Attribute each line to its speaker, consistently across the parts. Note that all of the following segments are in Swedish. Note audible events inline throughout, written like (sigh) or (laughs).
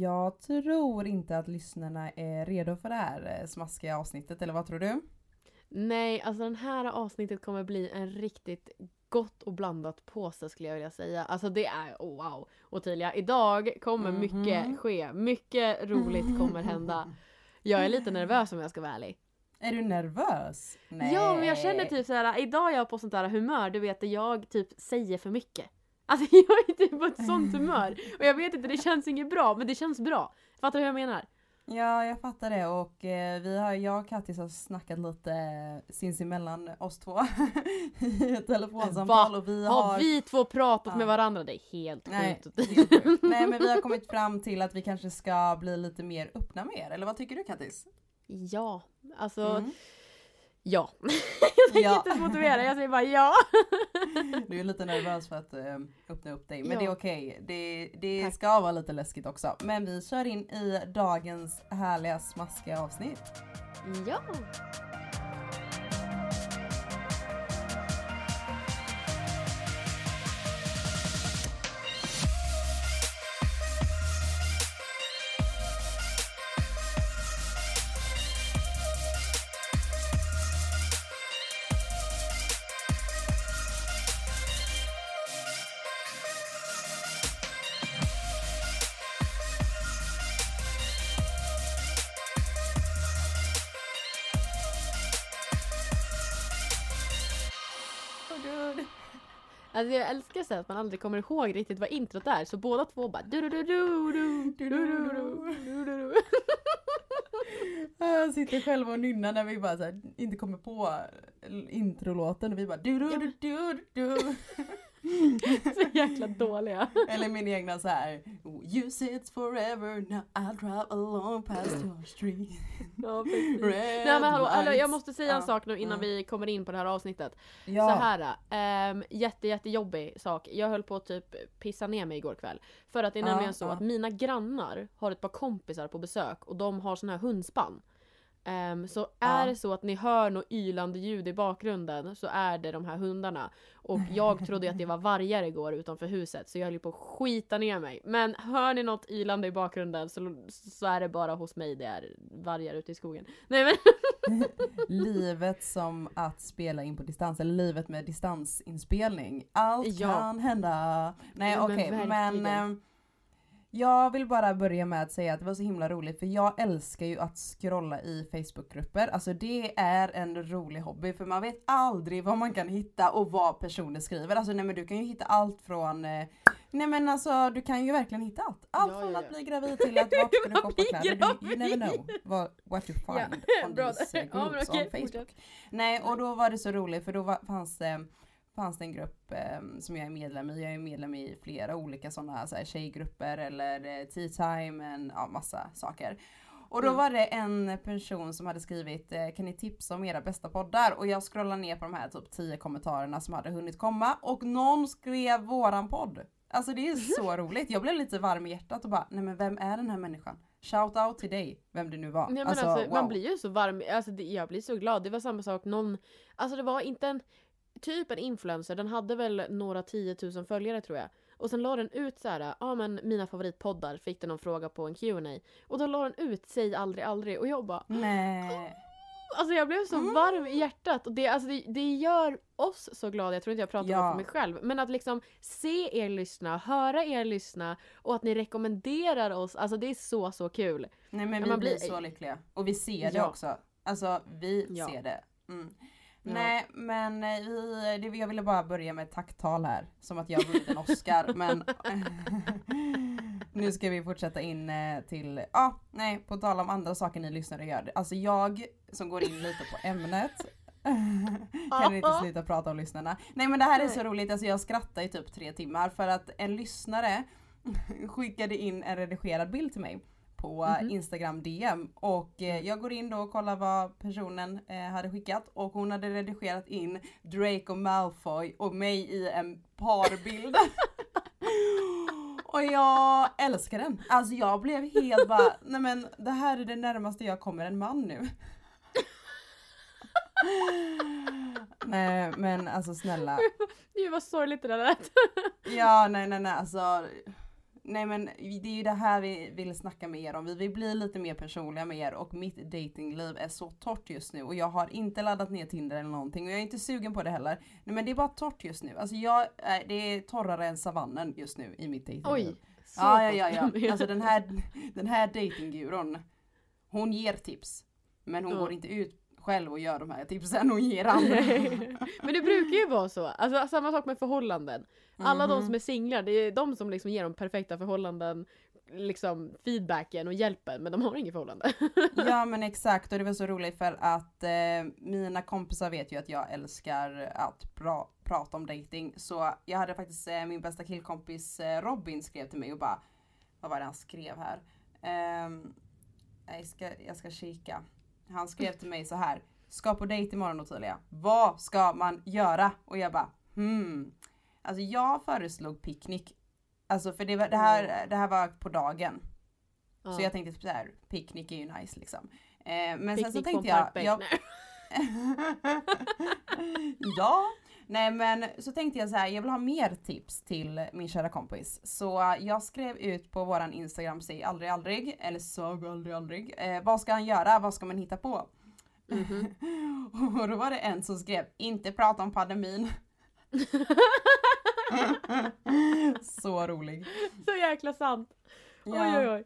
Speaker 1: Jag tror inte att lyssnarna är redo för det här eh, smaskiga avsnittet, eller vad tror du?
Speaker 2: Nej, alltså den här avsnittet kommer bli en riktigt gott och blandat påse skulle jag vilja säga. Alltså det är oh, wow. Ottilia, idag kommer
Speaker 1: Mhm.
Speaker 2: mycket ske. Mycket roligt kommer hända. Jag är lite nervös om jag ska vara ärlig.
Speaker 1: Är du nervös? Nej.
Speaker 2: Ja men jag känner typ såhär, idag är jag på sånt där humör du vet jag typ säger för mycket. Alltså (laughs) jag är typ på ett sånt humör. Och jag vet inte, det känns inget bra men det känns bra. Fattar du hur jag menar?
Speaker 1: Ja, jag fattar det och eh, vi har, jag och Kattis har snackat lite eh, sinsemellan oss två (laughs) i ett telefonsamtal och vi har...
Speaker 2: Har vi två pratat
Speaker 1: Ja.
Speaker 2: med varandra? Det är helt
Speaker 1: Nej,
Speaker 2: sjukt.
Speaker 1: sjukt. Nej men vi har kommit fram till att vi kanske ska bli lite mer öppna med er, eller vad tycker du Kattis?
Speaker 2: Ja, alltså
Speaker 1: Mm.
Speaker 2: Ja. (laughs) jag tänker
Speaker 1: Ja.
Speaker 2: inte ens motivera, jag säger bara ja.
Speaker 1: Du är lite nervös för att eh, öppna upp dig, men
Speaker 2: Ja.
Speaker 1: det är okej. Det, det
Speaker 2: Tack.
Speaker 1: ska vara lite läskigt också. Men vi kör in i dagens härliga smaskiga avsnitt.
Speaker 2: Ja. Alltså jag älskar så att man aldrig kommer ihåg riktigt vad introt är så båda två bara du du du du du du du du du du
Speaker 1: Jag sitter själv och nynnar när vi bara så här, inte kommer på introlåten och vi bara du du du du du (laughs)
Speaker 2: Så jäkla dåliga.
Speaker 1: Eller min egna så här You say it's forever now I'll drive along past your street
Speaker 2: Ja, precis.
Speaker 1: Red
Speaker 2: Nej men hallå, hallå, jag måste säga en
Speaker 1: Ja,
Speaker 2: sak nu innan
Speaker 1: ja.
Speaker 2: vi kommer in på det här avsnittet.
Speaker 1: Ja.
Speaker 2: Så här, ähm, jätte jättejobbig sak. Jag höll på att typ pissa ner mig igår kväll. För att det är
Speaker 1: Ja,
Speaker 2: nämligen så att mina grannar har ett par kompisar på besök och de har såna här hundspann. Ehm, så är
Speaker 1: Ja.
Speaker 2: det så att ni hör något ylande ljud i bakgrunden så är det de här hundarna. Och jag trodde att det var vargar igår utanför huset så jag höll på att skita ner mig. Men hör ni något ylande i bakgrunden så, så är det bara hos mig det är vargar ute i skogen. Nej men (laughs)
Speaker 1: Livet som att spela in på distans, eller livet med distansinspelning. Allt
Speaker 2: Ja.
Speaker 1: kan hända. Nej
Speaker 2: men
Speaker 1: okej men,
Speaker 2: verkligen.
Speaker 1: ehm, jag vill bara börja med att säga att det var så himla roligt för jag älskar ju att scrolla i Facebookgrupper. Alltså det är en rolig hobby för man vet aldrig vad man kan hitta och vad personer skriver. Alltså nej men du kan ju hitta allt från eh, Nej men alltså du kan ju verkligen hitta allt. Allt
Speaker 2: Ja,
Speaker 1: från
Speaker 2: ja,
Speaker 1: att
Speaker 2: ja.
Speaker 1: bli gravid till att vart ska du
Speaker 2: Att
Speaker 1: shoppa kläder. Du, you never know what, what you find (laughs) on these eh, groups on Facebook. Nej och då var det så roligt för då var, fanns det fanns det en grupp eh, som jag är medlem i. Jag är medlem i flera olika sådana så här, tjejgrupper eller eh, tea time, en ja, massa saker. Och då
Speaker 2: Mm.
Speaker 1: var det en person som hade skrivit eh, kan ni tipsa om era bästa poddar? Och jag scrollade ner på de här typ 10 kommentarerna som hade hunnit komma och någon skrev våran podd. Alltså det är så (laughs) roligt. Jag blev lite varm i hjärtat och bara nej men vem är den här människan? Shout out till dig, vem det nu var.
Speaker 2: Nej men alltså, man blir ju så varm, alltså, det, jag blir så glad. Det var samma sak, någon, alltså det var inte en, typ en influencer, den hade väl några tiotusen följare tror jag. Och sen la den ut så här, ja men mina favoritpoddar, fick den någon fråga på en Q&A Och då la den ut Säg aldrig aldrig och jag bara,
Speaker 1: Nej.
Speaker 2: alltså jag blev så
Speaker 1: Mm.
Speaker 2: varm i hjärtat och det, alltså, det, det gör oss så glada, jag tror inte jag pratar
Speaker 1: Ja.
Speaker 2: för mig själv. Men att liksom se er lyssna, höra er lyssna och att ni rekommenderar oss, alltså det är så så kul.
Speaker 1: Nej men vi
Speaker 2: man
Speaker 1: blir
Speaker 2: blir-
Speaker 1: så lyckliga. Och vi ser det
Speaker 2: Ja.
Speaker 1: också. Alltså vi
Speaker 2: Ja.
Speaker 1: ser det. Mm.
Speaker 2: Ja.
Speaker 1: Nej men eh, vi, det, jag ville bara börja med ett tacktal här. Som att jag vunnit en Oscar (laughs) men (laughs) nu ska vi fortsätta in eh, till, ja ah, nej på tal om andra saker ni lyssnare gör. Alltså jag som går in lite på ämnet (laughs) kan inte sluta prata om lyssnarna. Nej men det här är så roligt, alltså jag skrattar i typ tre timmar för att en lyssnare skickade in en redigerad bild till mig på
Speaker 2: Mhm.
Speaker 1: Instagram DM och eh, jag går in då och kollar vad personen eh, hade skickat och hon hade redigerat in Draco Malfoy och mig i en parbild. (laughs) och jag älskar den. Alltså jag blev helt bara, nej men det här är det närmaste jag kommer en man nu. (laughs) nej men alltså snälla. (laughs)
Speaker 2: Gud vad sorgligt det där lät.
Speaker 1: Ja nej nej nej alltså. Nej men det är ju det här vi vill snacka med er om. Vi vill bli lite mer personliga med er och mitt datingliv är så torrt just nu och jag har inte laddat ner Tinder eller någonting och jag är inte sugen på det heller. Nej men det är bara torrt just nu. Alltså jag, äh, det är torrare än savannen just nu i mitt datingliv.
Speaker 2: Oj! så
Speaker 1: Ja, ja, ja, ja. Alltså den här, den här datingguron, hon ger tips. Men hon
Speaker 2: Ja.
Speaker 1: går inte ut själv och gör de här tipsen, hon ger andra. (laughs)
Speaker 2: Men det brukar ju vara så. Alltså samma sak med förhållanden. Alla de
Speaker 1: Mhm.
Speaker 2: som är singlar, det är de som liksom ger de perfekta förhållanden, liksom feedbacken och hjälpen, men de har inget förhållande. (laughs)
Speaker 1: Ja men exakt och det var så roligt för att eh, mina kompisar vet ju att jag älskar att pra- prata om dating. Så jag hade faktiskt eh, min bästa killkompis eh, Robin skrev till mig och bara Vad var det han skrev här? Ehm, jag, ska, jag ska kika. Han skrev till mig så här. Ska på dejt imorgon Ottilia. Vad ska man göra? Och jag bara hmm. Alltså jag föreslog picknick. Alltså för det, var, det, här, det här var på dagen.
Speaker 2: Ja.
Speaker 1: Så jag tänkte typ så här, picknick är ju nice liksom. Eh, men sen så
Speaker 2: Picknick på en
Speaker 1: tänkte jag, jag (laughs) ja, nej men så tänkte jag så här, jag vill ha mer tips till min kära kompis. Så jag skrev ut på våran Instagram, säg aldrig aldrig, eller sag aldrig aldrig. Eh, vad ska han göra? Vad ska man hitta på?
Speaker 2: Mhm. (laughs)
Speaker 1: Och då var det en som skrev, inte prata om pandemin. (laughs) (laughs) så rolig.
Speaker 2: Så jäkla sant.
Speaker 1: Ja.
Speaker 2: Oj oj oj.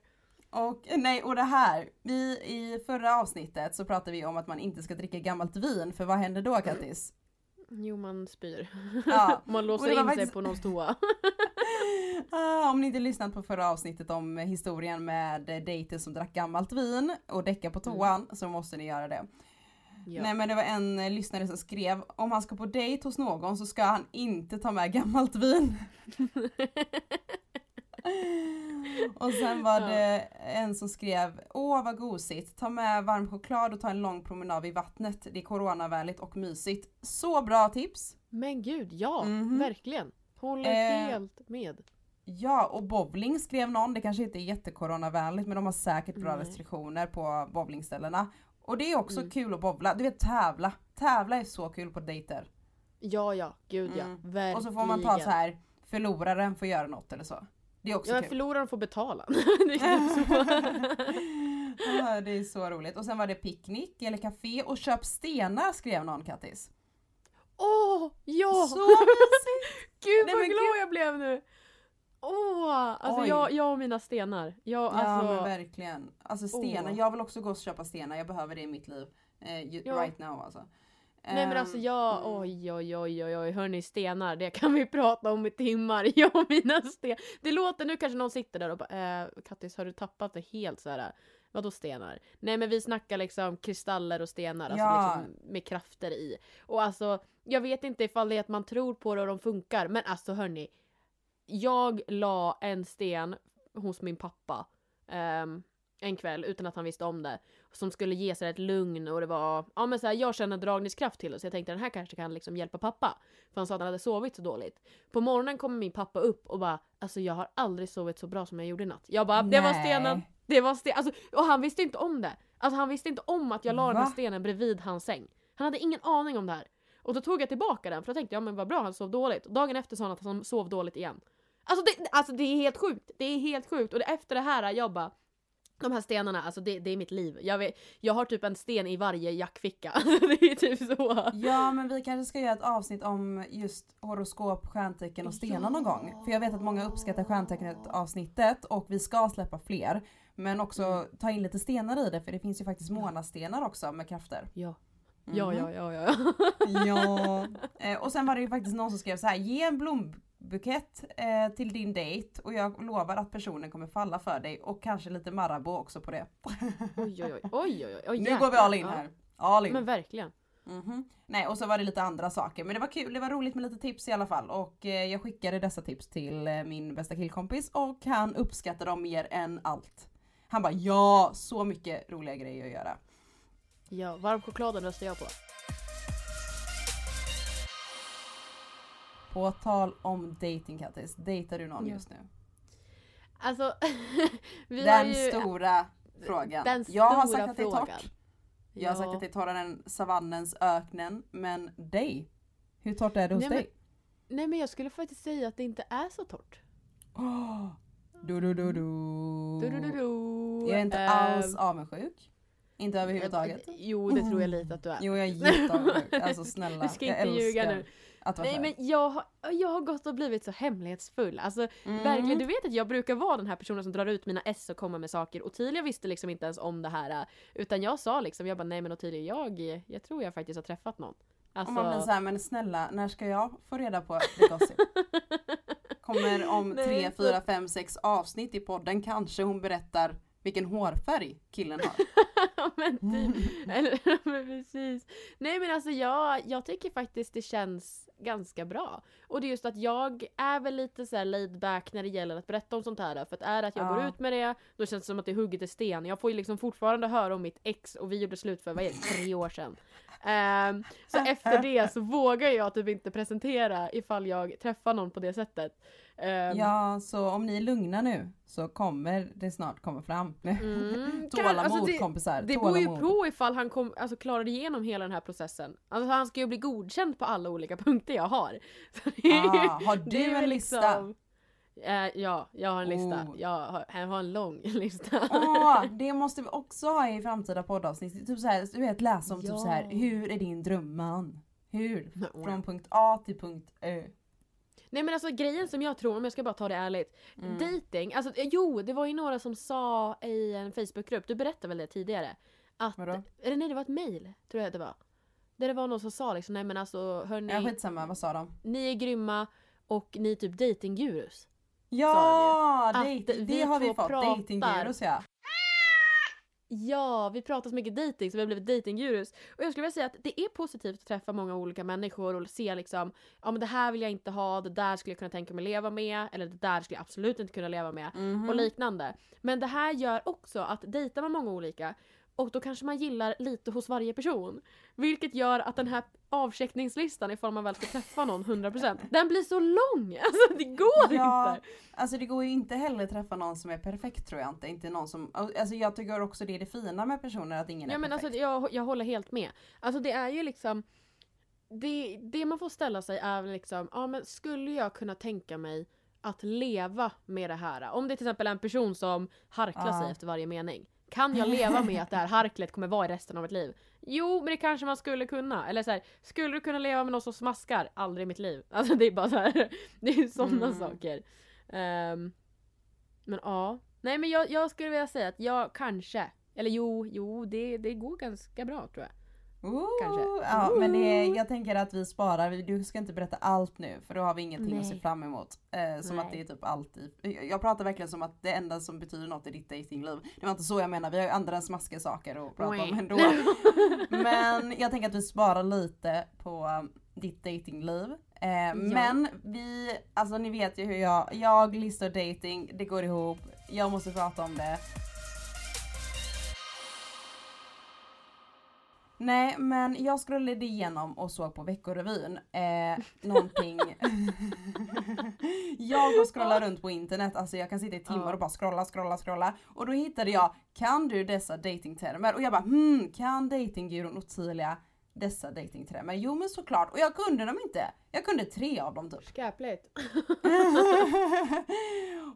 Speaker 1: Och nej, och det här. Vi i förra avsnittet så pratade vi om att man inte ska dricka gammalt vin, för vad händer då Kattis?
Speaker 2: Jo man spyr.
Speaker 1: Ja. (laughs)
Speaker 2: Man låser in sig
Speaker 1: faktiskt-
Speaker 2: på någons toa. (laughs)
Speaker 1: Ah, om ni inte lyssnat på förra avsnittet om historien med dejter som drack gammalt vin och däckade på toan så måste ni göra det.
Speaker 2: Ja.
Speaker 1: Nej men det var en eh, lyssnare som skrev om han ska på dejt hos någon så ska han inte ta med gammalt vin. (laughs) och sen var det en som skrev åh vad gosigt, ta med varm choklad och ta en lång promenad vid vattnet. Det är coronavänligt och mysigt. Så bra tips!
Speaker 2: Men gud, ja,
Speaker 1: Mhm.
Speaker 2: verkligen. Håller
Speaker 1: Eh,
Speaker 2: helt med.
Speaker 1: Ja, och bowling skrev någon. Det kanske inte är jättecoronavänligt men de har säkert bra
Speaker 2: Nej.
Speaker 1: restriktioner på bowlingställena. Och det är också
Speaker 2: Mm.
Speaker 1: kul att bowla. Du vet tävla. Tävla är så kul på dejter.
Speaker 2: Ja, ja, gud ja.
Speaker 1: Mm.
Speaker 2: Verkligen.
Speaker 1: Och så får man ta så här förloraren får göra något eller så. Det är också
Speaker 2: Ja,
Speaker 1: kul.
Speaker 2: förloraren får betala. (laughs) det är (laughs) typ
Speaker 1: det är så roligt. Och sen var det picknick eller café och köp stenar skrev någon Kattis.
Speaker 2: Åh, ja!
Speaker 1: Så mysigt! (laughs)
Speaker 2: Gud
Speaker 1: Nej,
Speaker 2: vad glad jag blev nu! Åh! Alltså
Speaker 1: Oj.
Speaker 2: jag, jag och mina stenar. Jag,
Speaker 1: Ja
Speaker 2: alltså,
Speaker 1: men verkligen. Alltså stenar,
Speaker 2: Åh.
Speaker 1: jag vill också gå och köpa stenar. Jag behöver det i mitt liv. Eh,
Speaker 2: Ja.
Speaker 1: right now alltså.
Speaker 2: Nej men alltså
Speaker 1: Ehm,
Speaker 2: jag,
Speaker 1: mm.
Speaker 2: oj oj oj oj oj, hörni stenar, det kan vi (laughs) prata om i timmar, (laughs) jag och mina stenar. Det låter, nu kanske någon sitter där och bara, eh, Kattis har du tappat det helt så här. Vadå stenar? Nej men vi snackar liksom kristaller och stenar,
Speaker 1: Ja.
Speaker 2: alltså liksom med krafter i. Och alltså, jag vet inte ifall det är att man tror på det och de funkar, men alltså hörni. Jag la en sten hos min pappa ehm, en kväll utan att han visste om det. Som skulle ge sig ett lugn och det var, ja men så här, jag känner dragningskraft till det så jag tänkte den här kanske kan liksom hjälpa pappa. För han sa att han hade sovit så dåligt. På morgonen kommer min pappa upp och bara, alltså jag har aldrig sovit så bra som jag gjorde i natt. Jag bara, det var
Speaker 1: Nej.
Speaker 2: stenen, det var stenen. Alltså, och han visste inte om det. Alltså han visste inte om att jag la den här
Speaker 1: Va?
Speaker 2: stenen bredvid hans säng. Han hade ingen aning om det här. Och då tog jag tillbaka den för jag tänkte, ja men vad bra han sov dåligt. Och dagen efter sa han att han sov dåligt igen. Alltså det, alltså det är helt sjukt. Det är helt sjukt. Och det, efter det här, jag bara de här stenarna, alltså det, det är mitt liv. Jag, vet, jag har typ en sten i varje jackficka. (laughs) det är typ så.
Speaker 1: Ja men vi kanske ska göra ett avsnitt om just horoskop, stjärntecken och stenar någon gång. För jag vet att många uppskattar stjärntecknet avsnittet och vi ska släppa fler. Men också
Speaker 2: Mm.
Speaker 1: ta in lite stenar i det för det finns ju faktiskt månadsstenar också med krafter.
Speaker 2: Ja. Ja,
Speaker 1: Mhm.
Speaker 2: ja, ja, ja.
Speaker 1: Ja. (laughs) Eh, och sen var det ju faktiskt någon som skrev så här: ge en blombukett eh, till din dejt och jag lovar att personen kommer falla för dig och kanske lite Marabou också på det.
Speaker 2: Oj, oj, oj. oj, oj, oj,
Speaker 1: nu går vi all in här. All in.
Speaker 2: Men verkligen.
Speaker 1: Mhm. Nej och så var det lite andra saker men det var kul, det var roligt med lite tips i alla fall och eh, jag skickade dessa tips till eh, min bästa killkompis och han uppskattade dem mer än allt. Han bara ja, så mycket roliga grejer att göra.
Speaker 2: Ja, varm chokladen röstar jag på.
Speaker 1: På tal om dating Kattis, dejtar du någon
Speaker 2: Ja.
Speaker 1: just nu?
Speaker 2: Alltså, (laughs) vi
Speaker 1: Den
Speaker 2: ju...
Speaker 1: stora frågan.
Speaker 2: Den
Speaker 1: jag har
Speaker 2: stora
Speaker 1: sagt att det är torrt. Jag har sagt
Speaker 2: Ja.
Speaker 1: att det är torrare än savannens öknen, men dig? Hur torrt är det hos
Speaker 2: Nej, men-
Speaker 1: dig?
Speaker 2: Nej men jag skulle faktiskt säga att det inte är så torrt.
Speaker 1: Åh, Du, du, du, du.
Speaker 2: Du, du, du, du.
Speaker 1: Jag är inte
Speaker 2: Ehm,
Speaker 1: alls avundsjuk. Inte överhuvudtaget.
Speaker 2: Jo, det tror jag lite att du är.
Speaker 1: Jo, jag är jätteavundsjuk. Alltså (laughs) snälla.
Speaker 2: Du ska
Speaker 1: jag
Speaker 2: inte ljuga
Speaker 1: älskar
Speaker 2: nu.
Speaker 1: Att vara
Speaker 2: Nej men jag, har- jag har gått och blivit så hemlighetsfull. Alltså
Speaker 1: Mm.
Speaker 2: verkligen, du vet att jag brukar vara den här personen som drar ut mina S och kommer med saker. Ottilia visste liksom inte ens om det här. äh, Utan jag sa liksom, jag bara nej men Ottilia jag, jag tror jag faktiskt har träffat någon.
Speaker 1: Och
Speaker 2: Alltså,
Speaker 1: man blir såhär, men snälla, när ska jag få reda på the gossip? (laughs) Kommer om
Speaker 2: Nej,
Speaker 1: tre, fyra, fem, sex avsnitt i podden kanske hon berättar vilken hårfärg killen har. (laughs)
Speaker 2: Ja men typ. Eller, men precis. Nej men alltså jag, jag tycker faktiskt det känns ganska bra. Och det är just att jag är väl lite så här laid back när det gäller att berätta om sånt här. För att är det att jag
Speaker 1: Ja.
Speaker 2: går ut med det, då känns det som att det är hugget i sten. Jag får ju liksom fortfarande höra om mitt ex och vi gjorde slut för, vad är det, tre år sedan. Ehm, så efter det så vågar jag typ inte presentera ifall jag träffar någon på det sättet. Ehm,
Speaker 1: Ja, så om ni är lugna nu så kommer det snart komma fram.
Speaker 2: Mm, (laughs)
Speaker 1: Tålamod
Speaker 2: alltså det-
Speaker 1: kompisar,
Speaker 2: Det beror ju på ifall han kom, alltså, klarade igenom hela den här processen. Alltså han ska ju bli godkänd på alla olika (laughs) punkter jag har. (laughs)
Speaker 1: Ah, har du en lista?
Speaker 2: Eh, ja, jag har en lista.
Speaker 1: Oh.
Speaker 2: Jag, har, jag har en lång lista.
Speaker 1: Åh, det måste vi också ha i framtida poddavsnitt. Typ så här, du vet läsa om typ så här,
Speaker 2: Ja.
Speaker 1: hur är din drömman? Hur? Från punkt A till punkt Ö.
Speaker 2: Nej men alltså grejen som jag tror, om jag ska bara ta det ärligt.
Speaker 1: Mm.
Speaker 2: Dating, alltså eh, jo det var ju några som sa i en Facebookgrupp, du berättade väl det tidigare? Att,
Speaker 1: Vadå?
Speaker 2: eller nej det var ett mail, tror jag det var. Där det var någon som sa liksom, nej men alltså hörni,
Speaker 1: Ja skitsamma, vad sa de?
Speaker 2: ni är grymma och ni är typ datinggurus.
Speaker 1: Ja!
Speaker 2: Att
Speaker 1: date, det
Speaker 2: vi
Speaker 1: har vi fått. Datinggurus ja.
Speaker 2: Ja, vi pratar så mycket dating så vi har blivit datinggurus. Och jag skulle vilja säga att det är positivt att träffa många olika människor och se liksom, ja men det här vill jag inte ha, det där skulle jag kunna tänka mig leva med, eller det där skulle jag absolut inte kunna leva med.
Speaker 1: Mhm.
Speaker 2: Och liknande. Men det här gör också att dejtar man många olika och då kanske man gillar lite hos varje person. Vilket gör att den här avcheckningslistan ifall man väl ska träffa någon 100% den blir så lång! (laughs) Alltså det går
Speaker 1: Ja,
Speaker 2: inte!
Speaker 1: alltså det går ju inte heller att träffa någon som är perfekt tror jag inte. Inte någon som, alltså jag tycker också det är det fina med personer att ingen
Speaker 2: Ja
Speaker 1: är
Speaker 2: men
Speaker 1: perfekt.
Speaker 2: alltså jag, jag håller helt med. Alltså det är ju liksom det, det man får ställa sig är liksom, ja men skulle jag kunna tänka mig att leva med det här? Om det till exempel är en person som harklar
Speaker 1: Ja.
Speaker 2: sig efter varje mening. Kan jag leva med att det här (laughs) harklet kommer vara i resten av mitt liv? Jo, men det kanske man skulle kunna. Eller så här, skulle du kunna leva med någon som smaskar? Aldrig i mitt liv. (laughs) Alltså det är bara så här, (laughs) det är sådana
Speaker 1: Mm.
Speaker 2: saker. Ehm, men ja. Nej men jag, jag skulle vilja säga att jag kanske, eller jo, jo det, det går ganska bra tror jag.
Speaker 1: Ooh,
Speaker 2: kanske.
Speaker 1: Ja men det, jag tänker att vi sparar, du ska inte berätta allt nu för då har vi ingenting att se
Speaker 2: Nej.
Speaker 1: fram emot. Eh, som
Speaker 2: Nej.
Speaker 1: att det är typ alltid, jag pratar verkligen som att det enda som betyder något i ditt datingliv. Det var inte så jag menar, vi har ju andra smaskiga saker att prata om ändå. (laughs) Men jag tänker att vi sparar lite på um, ditt datingliv. Eh, Men vi, alltså ni vet ju hur jag, jag, Lista och dating, det går ihop. Jag måste prata om det. Nej men jag scrollade igenom och såg på Veckorevyn. Eh, någonting. (laughs) jag går och scrollar runt på internet, alltså jag kan sitta i timmar och bara scrolla, scrolla, scrolla. Och då hittade jag, kan du dessa datingtermer? Och jag bara hmm, kan datinggurun Ottilia dessa datingtermer? Jo men såklart, och jag kunde dem inte. Jag kunde tre av dem typ.
Speaker 2: Skäpligt. (laughs)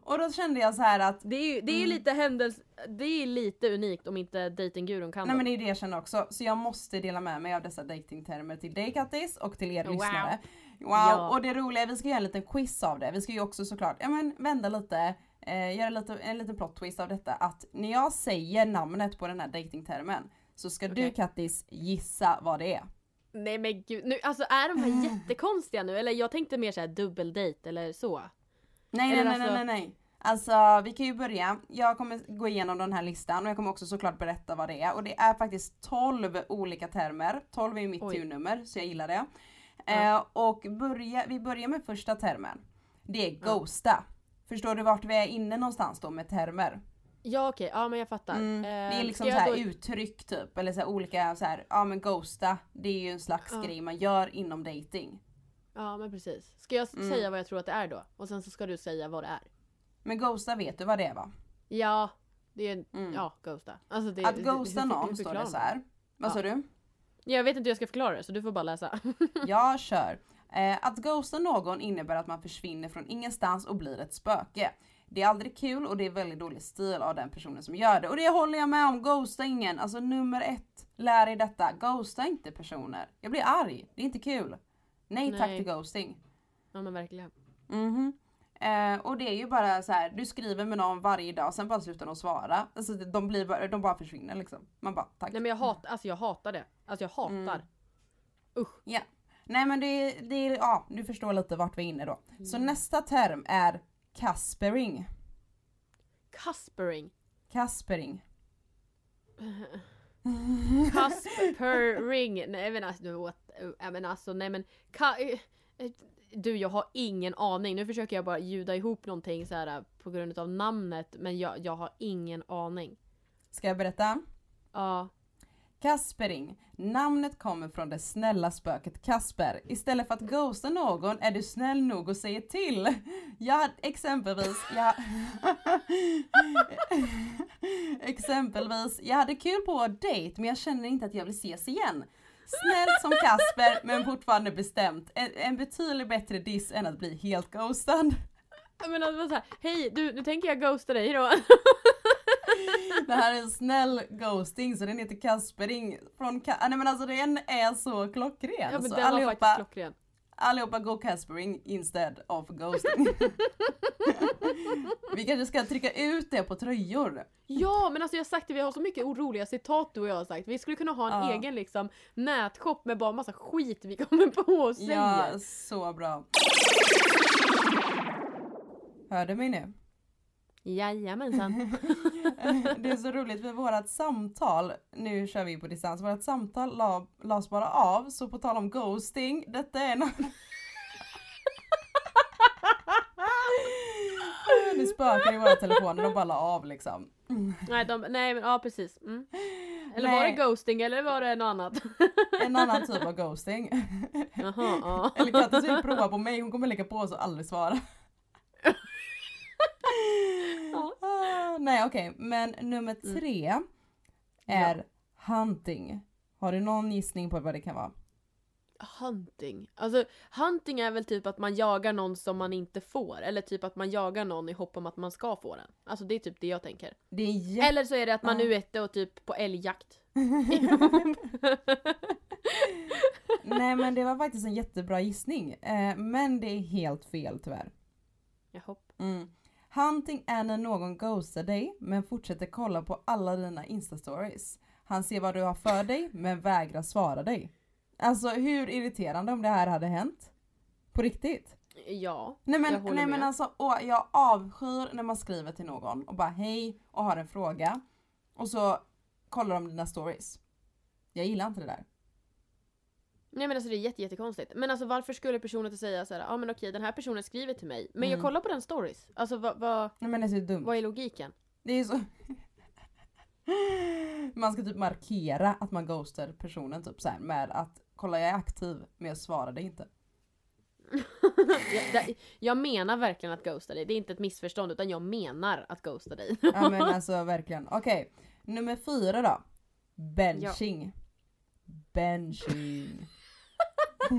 Speaker 1: och då kände jag så här att
Speaker 2: Det är ju det är
Speaker 1: Mm.
Speaker 2: lite händelse, det är lite unikt om inte datinggurun kan
Speaker 1: Nej
Speaker 2: dem.
Speaker 1: men det är det jag känner också. Så jag måste dela med mig av dessa datingtermer till dig Kattis och till er
Speaker 2: Wow.
Speaker 1: lyssnare. Wow!
Speaker 2: Ja.
Speaker 1: Och det roliga är vi ska göra en liten quiz av det. Vi ska ju också såklart, ja men vända lite, eh, göra lite, en liten plot twist av detta. Att när jag säger namnet på den här datingtermen så ska du
Speaker 2: Okej.
Speaker 1: Kattis gissa vad det är.
Speaker 2: Nej men gud, nu, alltså är de här (gasps) jättekonstiga nu? Eller jag tänkte mer såhär dubbeldate eller så.
Speaker 1: Nej
Speaker 2: Eller
Speaker 1: nej
Speaker 2: alltså-
Speaker 1: nej nej nej. Alltså vi kan ju börja. Jag kommer gå igenom den här listan och jag kommer också såklart berätta vad det är. Och det är faktiskt 12 olika termer. 12 är ju mitt
Speaker 2: Oj.
Speaker 1: turnummer så jag gillar det.
Speaker 2: Ja.
Speaker 1: Eh, och börja, vi börjar med första termen. Det är
Speaker 2: Ja.
Speaker 1: ghosta. Förstår du vart vi är inne någonstans då med termer?
Speaker 2: Ja okej, ja men jag fattar.
Speaker 1: Mm. Det
Speaker 2: Eh,
Speaker 1: är liksom
Speaker 2: ska
Speaker 1: så
Speaker 2: då-
Speaker 1: uttryck typ. Eller så olika så här, ja men ghosta. Det är ju en slags
Speaker 2: Ja.
Speaker 1: grej man gör inom dating.
Speaker 2: Ja men precis. Ska jag
Speaker 1: Mm.
Speaker 2: säga vad jag tror att det är då? Och sen så ska du säga vad det är.
Speaker 1: Men ghosta vet du vad det är va?
Speaker 2: Ja, det är
Speaker 1: Mm.
Speaker 2: ja, ghosta. Alltså det,
Speaker 1: Att ghosta
Speaker 2: hur- hur
Speaker 1: någon står det så här. Vad
Speaker 2: Ja.
Speaker 1: sa du?
Speaker 2: Jag vet inte hur jag ska förklara det så du får bara läsa. (laughs)
Speaker 1: Jag kör. Eh, att ghosta någon innebär att man försvinner från ingenstans och blir ett spöke. Det är aldrig kul och det är väldigt dålig stil av den personen som gör det. Och det håller jag med om, ghosta ingen. Alltså nummer ett, lär dig detta. Ghosta inte personer. Jag blir arg, det är inte kul. Nej, tack
Speaker 2: Nej.
Speaker 1: till ghosting.
Speaker 2: Ja men verkligen.
Speaker 1: Mhm. Eh, och det är ju bara så här, du skriver med någon varje dag, sen bara slutar de svara. Alltså de, blir bara, de bara försvinner liksom. Man bara, tack.
Speaker 2: Nej men jag hatar, alltså jag hatar det. Alltså jag hatar.
Speaker 1: Mm.
Speaker 2: Usch.
Speaker 1: Ja. Nej men det, det är, ja, du förstår lite vart vi är inne då. Så
Speaker 2: Mm.
Speaker 1: nästa term är Kaspering.
Speaker 2: Kaspering.
Speaker 1: Kaspering.
Speaker 2: Kaspering. Nej men alltså, du, what, äh, men alltså nej men. Ka, du jag har ingen aning. Nu försöker jag bara ljuda ihop någonting så här på grund av namnet. Men jag, jag har ingen aning.
Speaker 1: Ska jag berätta?
Speaker 2: Ja.
Speaker 1: Kaspering. Namnet kommer från det snälla spöket Kasper. Istället för att ghosta någon är du snäll nog och säger till. Jag hade exempelvis, jag... (laughs) exempelvis, jag hade kul på dejt men jag känner inte att jag vill ses igen. Snällt som Kasper men fortfarande bestämt. En, en betydligt bättre diss än att bli helt ghostad.
Speaker 2: Men alltså, så här, hej du, nu tänker jag ghosta dig då. (laughs)
Speaker 1: Det här är en snäll ghosting så den heter Kaspering. Från Ka- ah, nej men alltså den är så klockren.
Speaker 2: Ja men
Speaker 1: så
Speaker 2: den var
Speaker 1: allihopa,
Speaker 2: faktiskt klockren.
Speaker 1: allihopa go Kaspering instead of ghosting. (laughs) Vi kanske ska trycka ut det på tröjor.
Speaker 2: Ja men alltså jag har sagt det, vi har så mycket oroliga citat du och jag har sagt. Vi skulle kunna ha en
Speaker 1: Ja.
Speaker 2: egen liksom nätshop med bara massa skit vi kommer på och säger.
Speaker 1: Ja, så bra. Hör du mig nu?
Speaker 2: Jajamensan. (laughs) (laughs)
Speaker 1: Det är så roligt för vårat samtal, nu kör vi på distans, vårat samtal la, lades bara av så på tal om ghosting, detta är en Det (laughs) spökar i våra telefoner, de bara la av liksom.
Speaker 2: nej, de, nej men ja precis. Mm. Eller var
Speaker 1: Nej.
Speaker 2: det ghosting eller var det något annat?
Speaker 1: En annan typ av ghosting.
Speaker 2: Jaha, ja.
Speaker 1: Eller Kattis vill prova på mig, hon kommer lägga på så aldrig svara.
Speaker 2: Ja.
Speaker 1: Ah, nej okej, men nummer tre är hunting. Har du någon gissning på vad det kan vara?
Speaker 2: Hunting. Alltså hunting är väl typ att man jagar någon som man inte får. Eller typ att man jagar någon i hopp om att man ska få den. Alltså det är typ det jag tänker.
Speaker 1: Det jätte...
Speaker 2: Eller så är det att man
Speaker 1: Ja.
Speaker 2: nu är ute och typ på älgjakt. (laughs)
Speaker 1: Nej men det var faktiskt en jättebra gissning. Eh, men det är helt fel tyvärr.
Speaker 2: Jaha.
Speaker 1: Mm. Hunting är när någon ghostar dig men fortsätter kolla på alla dina instastories. Han ser vad du har för dig men vägrar svara dig. Alltså hur irriterande om det här hade hänt? På riktigt?
Speaker 2: Ja,
Speaker 1: Nej men,
Speaker 2: jag håller
Speaker 1: nej, men
Speaker 2: med.
Speaker 1: alltså åh, jag avskyr när man skriver till någon och bara hej och har en fråga. Och så kollar de dina stories. Jag gillar inte det där.
Speaker 2: Nej men alltså det är jätte, jättekonstigt. Men alltså varför skulle personen inte säga såhär, ja ah, men okej den här personen skriver till mig, men jag
Speaker 1: Mm.
Speaker 2: kollar på den stories. Alltså vad, vad,
Speaker 1: Nej men det är dumt.
Speaker 2: vad är logiken?
Speaker 1: Det är så... (laughs) Man ska typ markera att man ghostar personen typ så här med att kolla jag är aktiv men jag svarade inte. (laughs)
Speaker 2: jag, jag menar verkligen att ghosta dig, det är inte ett missförstånd utan jag menar att ghosta dig.
Speaker 1: Ja men (laughs) alltså verkligen. Okej, nummer fyra då. Benching. Benching. (laughs)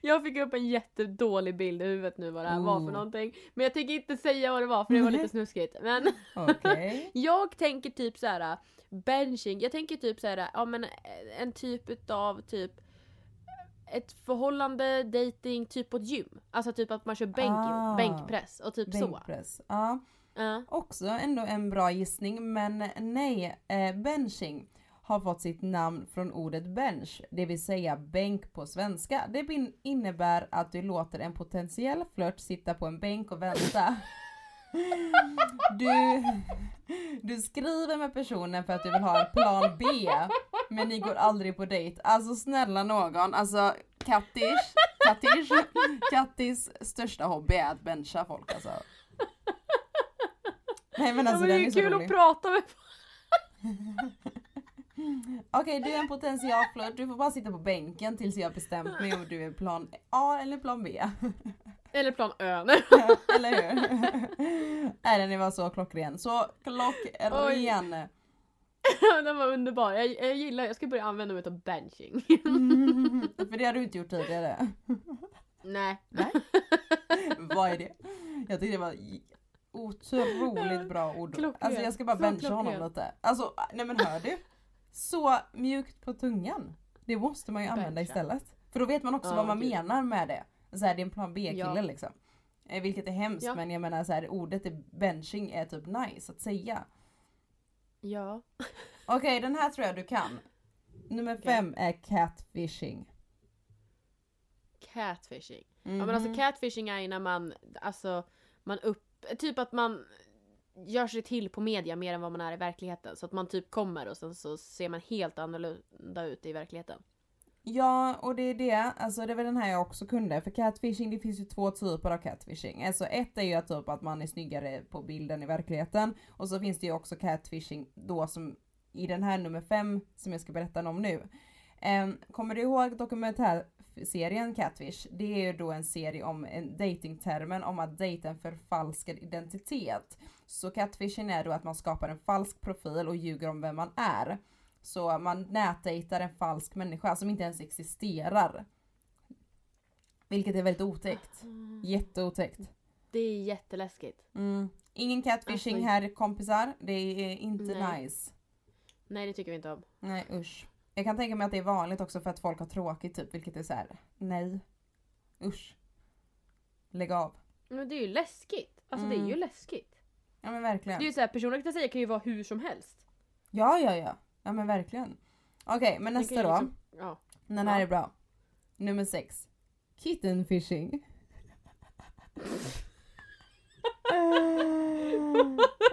Speaker 2: Jag fick upp en jättedålig bild i huvudet nu vad det här var för
Speaker 1: Oh.
Speaker 2: någonting. Men jag tänker inte säga vad det var för det var lite snuskigt. Men (laughs)
Speaker 1: Okej.
Speaker 2: jag tänker typ så här benching, jag tänker typ så här, ja men eh, en typ utav typ ett förhållande, dating, typ på ett gym. Alltså typ att man kör bänk,
Speaker 1: Ah.
Speaker 2: bänkpress och typ så.
Speaker 1: Bänkpress. Ja.
Speaker 2: Ja.
Speaker 1: Också ändå en bra gissning men nej, eh, benching har fått sitt namn från ordet bench, det vill säga bänk på svenska. Det innebär att du låter en potentiell flört sitta på en bänk och vänta. Du, du skriver med personen för att du vill ha en plan B, men ni går aldrig på dejt. Alltså snälla någon, alltså Kattish, Kattish, Kattis största hobby är att bencha folk alltså. Nej men
Speaker 2: ja
Speaker 1: alltså
Speaker 2: men det
Speaker 1: den
Speaker 2: är
Speaker 1: är så
Speaker 2: kul
Speaker 1: rolig.
Speaker 2: att prata med
Speaker 1: Okej, du är en potential flirt. Du får bara sitta på bänken tills jag bestämt mig om du är plan A eller plan B.
Speaker 2: Eller plan Ö. (laughs)
Speaker 1: eller hur? Nej, den var så klockren. Så klockren. (laughs)
Speaker 2: Den var underbar. Jag, jag gillar, jag ska börja använda mig av benching. (laughs)
Speaker 1: För det har du inte gjort tidigare.
Speaker 2: Nej.
Speaker 1: Nej. Vad är det? Jag tyckte det var otroligt bra ord.
Speaker 2: Klockrent.
Speaker 1: Alltså jag ska bara bencha honom lite. Alltså nej men hör du? Så mjukt på tungan. Det måste man ju använda
Speaker 2: Bencha.
Speaker 1: istället. För då vet man också
Speaker 2: Ja,
Speaker 1: vad man
Speaker 2: gud.
Speaker 1: menar med det. Så här, det är en plan B-kille
Speaker 2: Ja.
Speaker 1: liksom. Eh, Vilket är hemskt
Speaker 2: Ja.
Speaker 1: men jag menar så här, ordet är benching är typ nice att säga.
Speaker 2: Ja. (laughs)
Speaker 1: Okej den här tror jag du kan. Nummer
Speaker 2: Okej.
Speaker 1: fem är catfishing.
Speaker 2: Catfishing. Ja men alltså
Speaker 1: Mhm.
Speaker 2: catfishing är ju när man, alltså, man upp, typ att man gör sig till på media mer än vad man är i verkligheten. Så att man typ kommer och sen så ser man helt annorlunda ut i verkligheten.
Speaker 1: Ja, och det är det, alltså det var den här jag också kunde. För catfishing, det finns ju två typer av catfishing. Alltså ett är ju att typ att man är snyggare på bilden i verkligheten. Och så finns det ju också catfishing då som i den här nummer fem som jag ska berätta om nu. Um, kommer du ihåg dokumentärserien Catfish? Det är ju då en serie om en datingtermen om att dejta en förfalskad identitet. Så catfishing är då att man skapar en falsk profil och ljuger om vem man är. Så man nätdejtar en falsk människa som inte ens existerar. Vilket är väldigt otäckt. Jätteotäckt.
Speaker 2: Det är jätteläskigt.
Speaker 1: Mm. Ingen catfishing
Speaker 2: Alltså-
Speaker 1: här kompisar. Det är inte
Speaker 2: Nej.
Speaker 1: nice.
Speaker 2: Nej det tycker vi inte om.
Speaker 1: Nej usch. Jag kan tänka mig att det är vanligt också för att folk har tråkigt typ, vilket är så här. nej. Usch. Lägg av.
Speaker 2: Men det är ju läskigt. Alltså det är
Speaker 1: Mm.
Speaker 2: ju läskigt.
Speaker 1: Ja men
Speaker 2: Det är
Speaker 1: verkligen.
Speaker 2: ju såhär, personer kan säga kan ju vara hur som helst.
Speaker 1: Ja ja ja. Ja men verkligen. Okej men
Speaker 2: Det
Speaker 1: nästa då.
Speaker 2: liksom- Ja.
Speaker 1: Den här
Speaker 2: Ja.
Speaker 1: är bra. Nummer sex. Kitten fishing. (laughs) (laughs)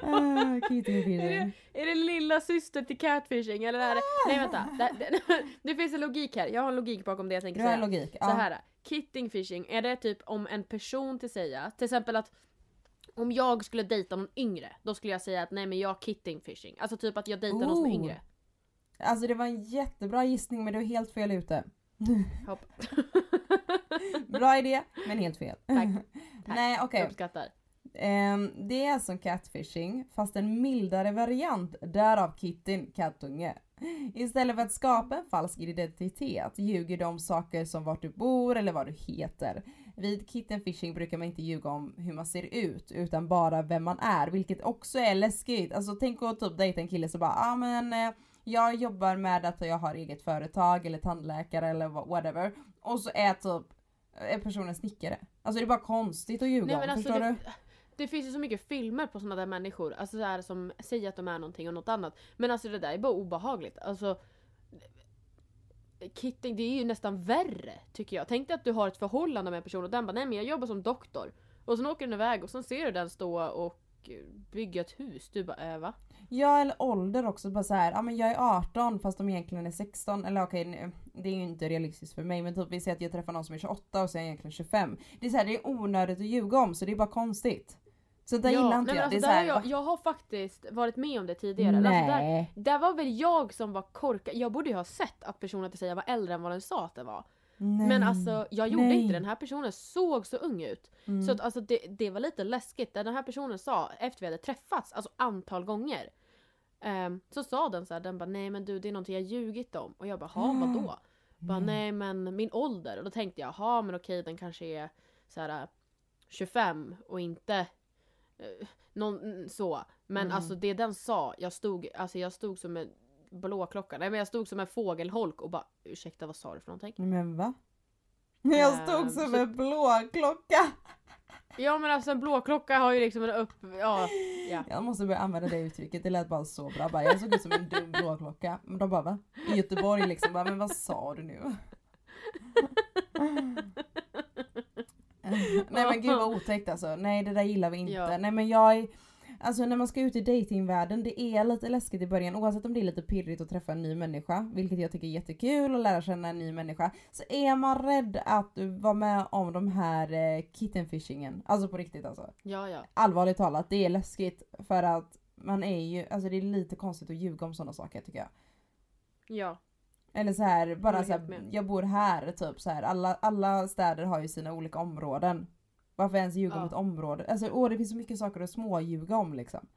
Speaker 1: Ah, kitten
Speaker 2: Är det, är det lilla syster till catfishing eller är det... Nej vänta. Det, det, (laughs) det finns en logik här. Jag har en logik bakom det jag tänker säga.
Speaker 1: logik.
Speaker 2: Så här, kitting fishing, är det typ om en person till säga, till exempel att om jag skulle dejta någon yngre, då skulle jag säga att nej men jag kitting fishing. Alltså typ att jag dejtar någon som är
Speaker 1: Oh.
Speaker 2: yngre.
Speaker 1: Alltså det var en jättebra gissning men du är helt fel ute. (laughs)
Speaker 2: Hopp.
Speaker 1: Bra idé men helt fel.
Speaker 2: Tack. (laughs)
Speaker 1: Nej okej.
Speaker 2: Jag uppskattar.
Speaker 1: Ehm, det är som catfishing fast en mildare variant, därav kitten, kattunge. Istället för att skapa en falsk identitet ljuger de om saker som vart du bor eller vad du heter. Vid kittenfishing brukar man inte ljuga om hur man ser ut utan bara vem man är vilket också är läskigt. Alltså tänk att typ dejta en kille som bara ah, men eh, jag jobbar med att jag har eget företag eller tandläkare eller wha- whatever och så är typ är personen snickare. Alltså det är bara konstigt att ljuga
Speaker 2: Nej,
Speaker 1: om,
Speaker 2: alltså,
Speaker 1: förstår
Speaker 2: det,
Speaker 1: du?
Speaker 2: Det finns ju så mycket filmer på sådana där människor, alltså så här, som säger att de är någonting och något annat. Men alltså det där är bara obehagligt. Alltså, kitting, det är ju nästan värre tycker jag. Tänk dig att du har ett förhållande med en person och den bara nej men jag jobbar som doktor. Och sen åker den iväg och sen ser du den stå och bygga ett hus. Du bara äh, va?
Speaker 1: Ja eller ålder också, bara så här, ja men jag är 18 fast de egentligen är 16. Eller okej, okay, det är ju inte realistiskt för mig men typ vi säger att jag träffar någon som är 28 och så är jag egentligen 25. Det är så här, det är onödigt att ljuga om så det är bara konstigt. Så det gillar inte
Speaker 2: nej,
Speaker 1: jag.
Speaker 2: men
Speaker 1: det
Speaker 2: alltså,
Speaker 1: är så
Speaker 2: där
Speaker 1: här,
Speaker 2: har jag, jag har faktiskt varit med om det tidigare. Alltså, där,
Speaker 1: Nej.
Speaker 2: där var väl jag som var korkad. Jag borde ju ha sett att personen till sig var äldre än vad den sa att den var.
Speaker 1: Nej.
Speaker 2: Men alltså jag gjorde
Speaker 1: Nej.
Speaker 2: inte. Den här personen såg så ung ut.
Speaker 1: Mm.
Speaker 2: Så att, alltså, det, det var lite läskigt. Den här personen sa efter vi hade träffats, alltså antal gånger. ehm, så sa den så här, den bara nej men du det är någonting jag ljugit om. Och jag bara ha vadå? Bara
Speaker 1: Mm.
Speaker 2: nej men min ålder. Och då tänkte jag, ha men okej den kanske är så här äh, 25 och inte eh, någon, mm, så. Men
Speaker 1: Mm.
Speaker 2: alltså det den sa, jag stod, alltså jag stod som en blåklocka. Nej men jag stod som en fågelholk och bara ursäkta vad sa du för någonting?
Speaker 1: Men va? (laughs) Jag stod
Speaker 2: Ehm,
Speaker 1: som
Speaker 2: så-
Speaker 1: en blåklocka. (laughs)
Speaker 2: Ja men alltså en blåklocka har ju liksom en upp... Ja. ja.
Speaker 1: Jag måste börja använda det uttrycket, det lät bara så bra. Bara, jag såg ut som en dum blåklocka. Men de bara va? I Göteborg liksom, bara, men vad sa du nu? (laughs) (laughs) Nej men gud vad otäckt alltså. Nej det där gillar vi inte.
Speaker 2: Ja.
Speaker 1: Nej men jag är, Alltså när man ska ut i datingvärlden det är lite läskigt i början oavsett om det är lite pirrigt att träffa en ny människa, vilket jag tycker är jättekul att lära känna en ny människa. Så är man rädd att vara med om de här eh, kittenfishingen, alltså på riktigt alltså.
Speaker 2: Ja ja.
Speaker 1: Allvarligt talat, det är läskigt för att man är ju, alltså det är lite konstigt att ljuga om sådana saker tycker jag.
Speaker 2: Ja.
Speaker 1: Eller så här, bara
Speaker 2: Jag
Speaker 1: så
Speaker 2: är
Speaker 1: här, jag bor här typ så här. Alla, alla städer har ju sina olika områden. Varför ens ljuga om
Speaker 2: Ja.
Speaker 1: ett område? Alltså åh det finns så mycket saker att småljuga om liksom.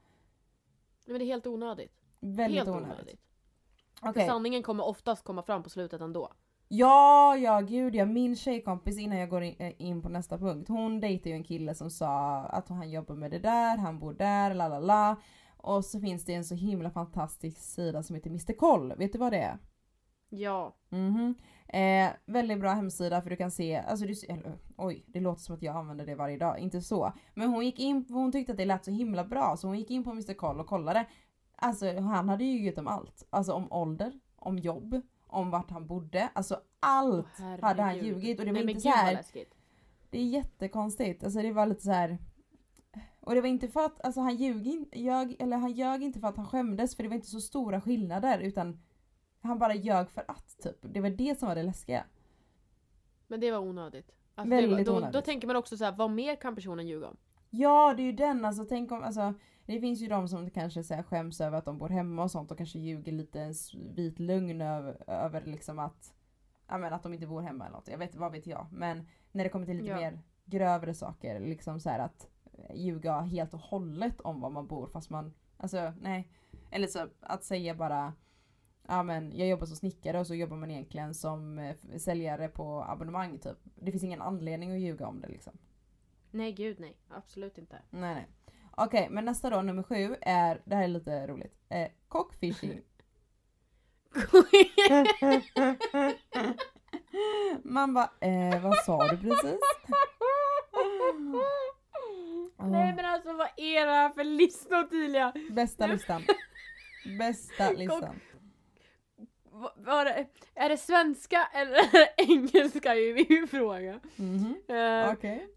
Speaker 2: Men det är helt onödigt.
Speaker 1: Väldigt
Speaker 2: helt
Speaker 1: onödigt.
Speaker 2: onödigt.
Speaker 1: Okej,
Speaker 2: Sanningen kommer oftast komma fram på slutet ändå.
Speaker 1: Ja, ja gud ja. Min tjejkompis innan jag går in, eh, på nästa punkt. Hon dejtar ju en kille som sa att han jobbar med det där, han bor där, la la la. Och så finns det en så himla fantastisk sida som heter Mr Koll. Vet du vad det är?
Speaker 2: Ja.
Speaker 1: Mhm. Eh, väldigt bra hemsida för du kan se, alltså du, eller, oj det låter som att jag använder det varje dag, inte så. Men hon gick in, hon tyckte att det lät så himla bra så hon gick in på Mr Koll och kollade. Alltså han hade ju ljugit om allt. Alltså om ålder, om jobb, om vart han bodde. Alltså allt
Speaker 2: Åh,
Speaker 1: hade han ljugit och det var
Speaker 2: Nej,
Speaker 1: inte så här. Det är jättekonstigt. Alltså det var lite så här. Och det var inte för att, alltså han ljög, in, ljög, eller han ljög inte för att han skämdes för det var inte så stora skillnader utan han bara ljög för att typ. Det var det som var det läskiga.
Speaker 2: Men det var onödigt. Alltså,
Speaker 1: Väldigt
Speaker 2: var- då,
Speaker 1: onödigt.
Speaker 2: då tänker man också så här, vad mer kan personen ljuga om?
Speaker 1: Ja det är ju den alltså, tänk om, alltså det finns ju de som kanske så här, skäms över att de bor hemma och sånt och kanske ljuger lite en vit lögn över, över liksom att, ja men att de inte bor hemma eller något. Jag vet, vad vet jag. Men när det kommer till lite
Speaker 2: Ja.
Speaker 1: mer grövre saker, liksom så här att eh, ljuga helt och hållet om var man bor fast man, alltså nej. Eller så att säga bara Ja men jag jobbar som snickare och så jobbar man egentligen som eh, säljare på abonnemang typ. Det finns ingen anledning att ljuga om det liksom.
Speaker 2: Nej gud nej, absolut inte.
Speaker 1: Nej nej. Okej men nästa då, nummer sju är, det här är lite roligt. Eh, cockfishing. (laughs) Man bara, eh, vad sa du precis? (laughs)
Speaker 2: Nej men alltså vad är det här för lista Ottilia?
Speaker 1: Bästa listan. Bästa listan.
Speaker 2: Va- Var det, är det svenska eller engelska är min fråga.
Speaker 1: Mhm.
Speaker 2: Eh,
Speaker 1: Okej.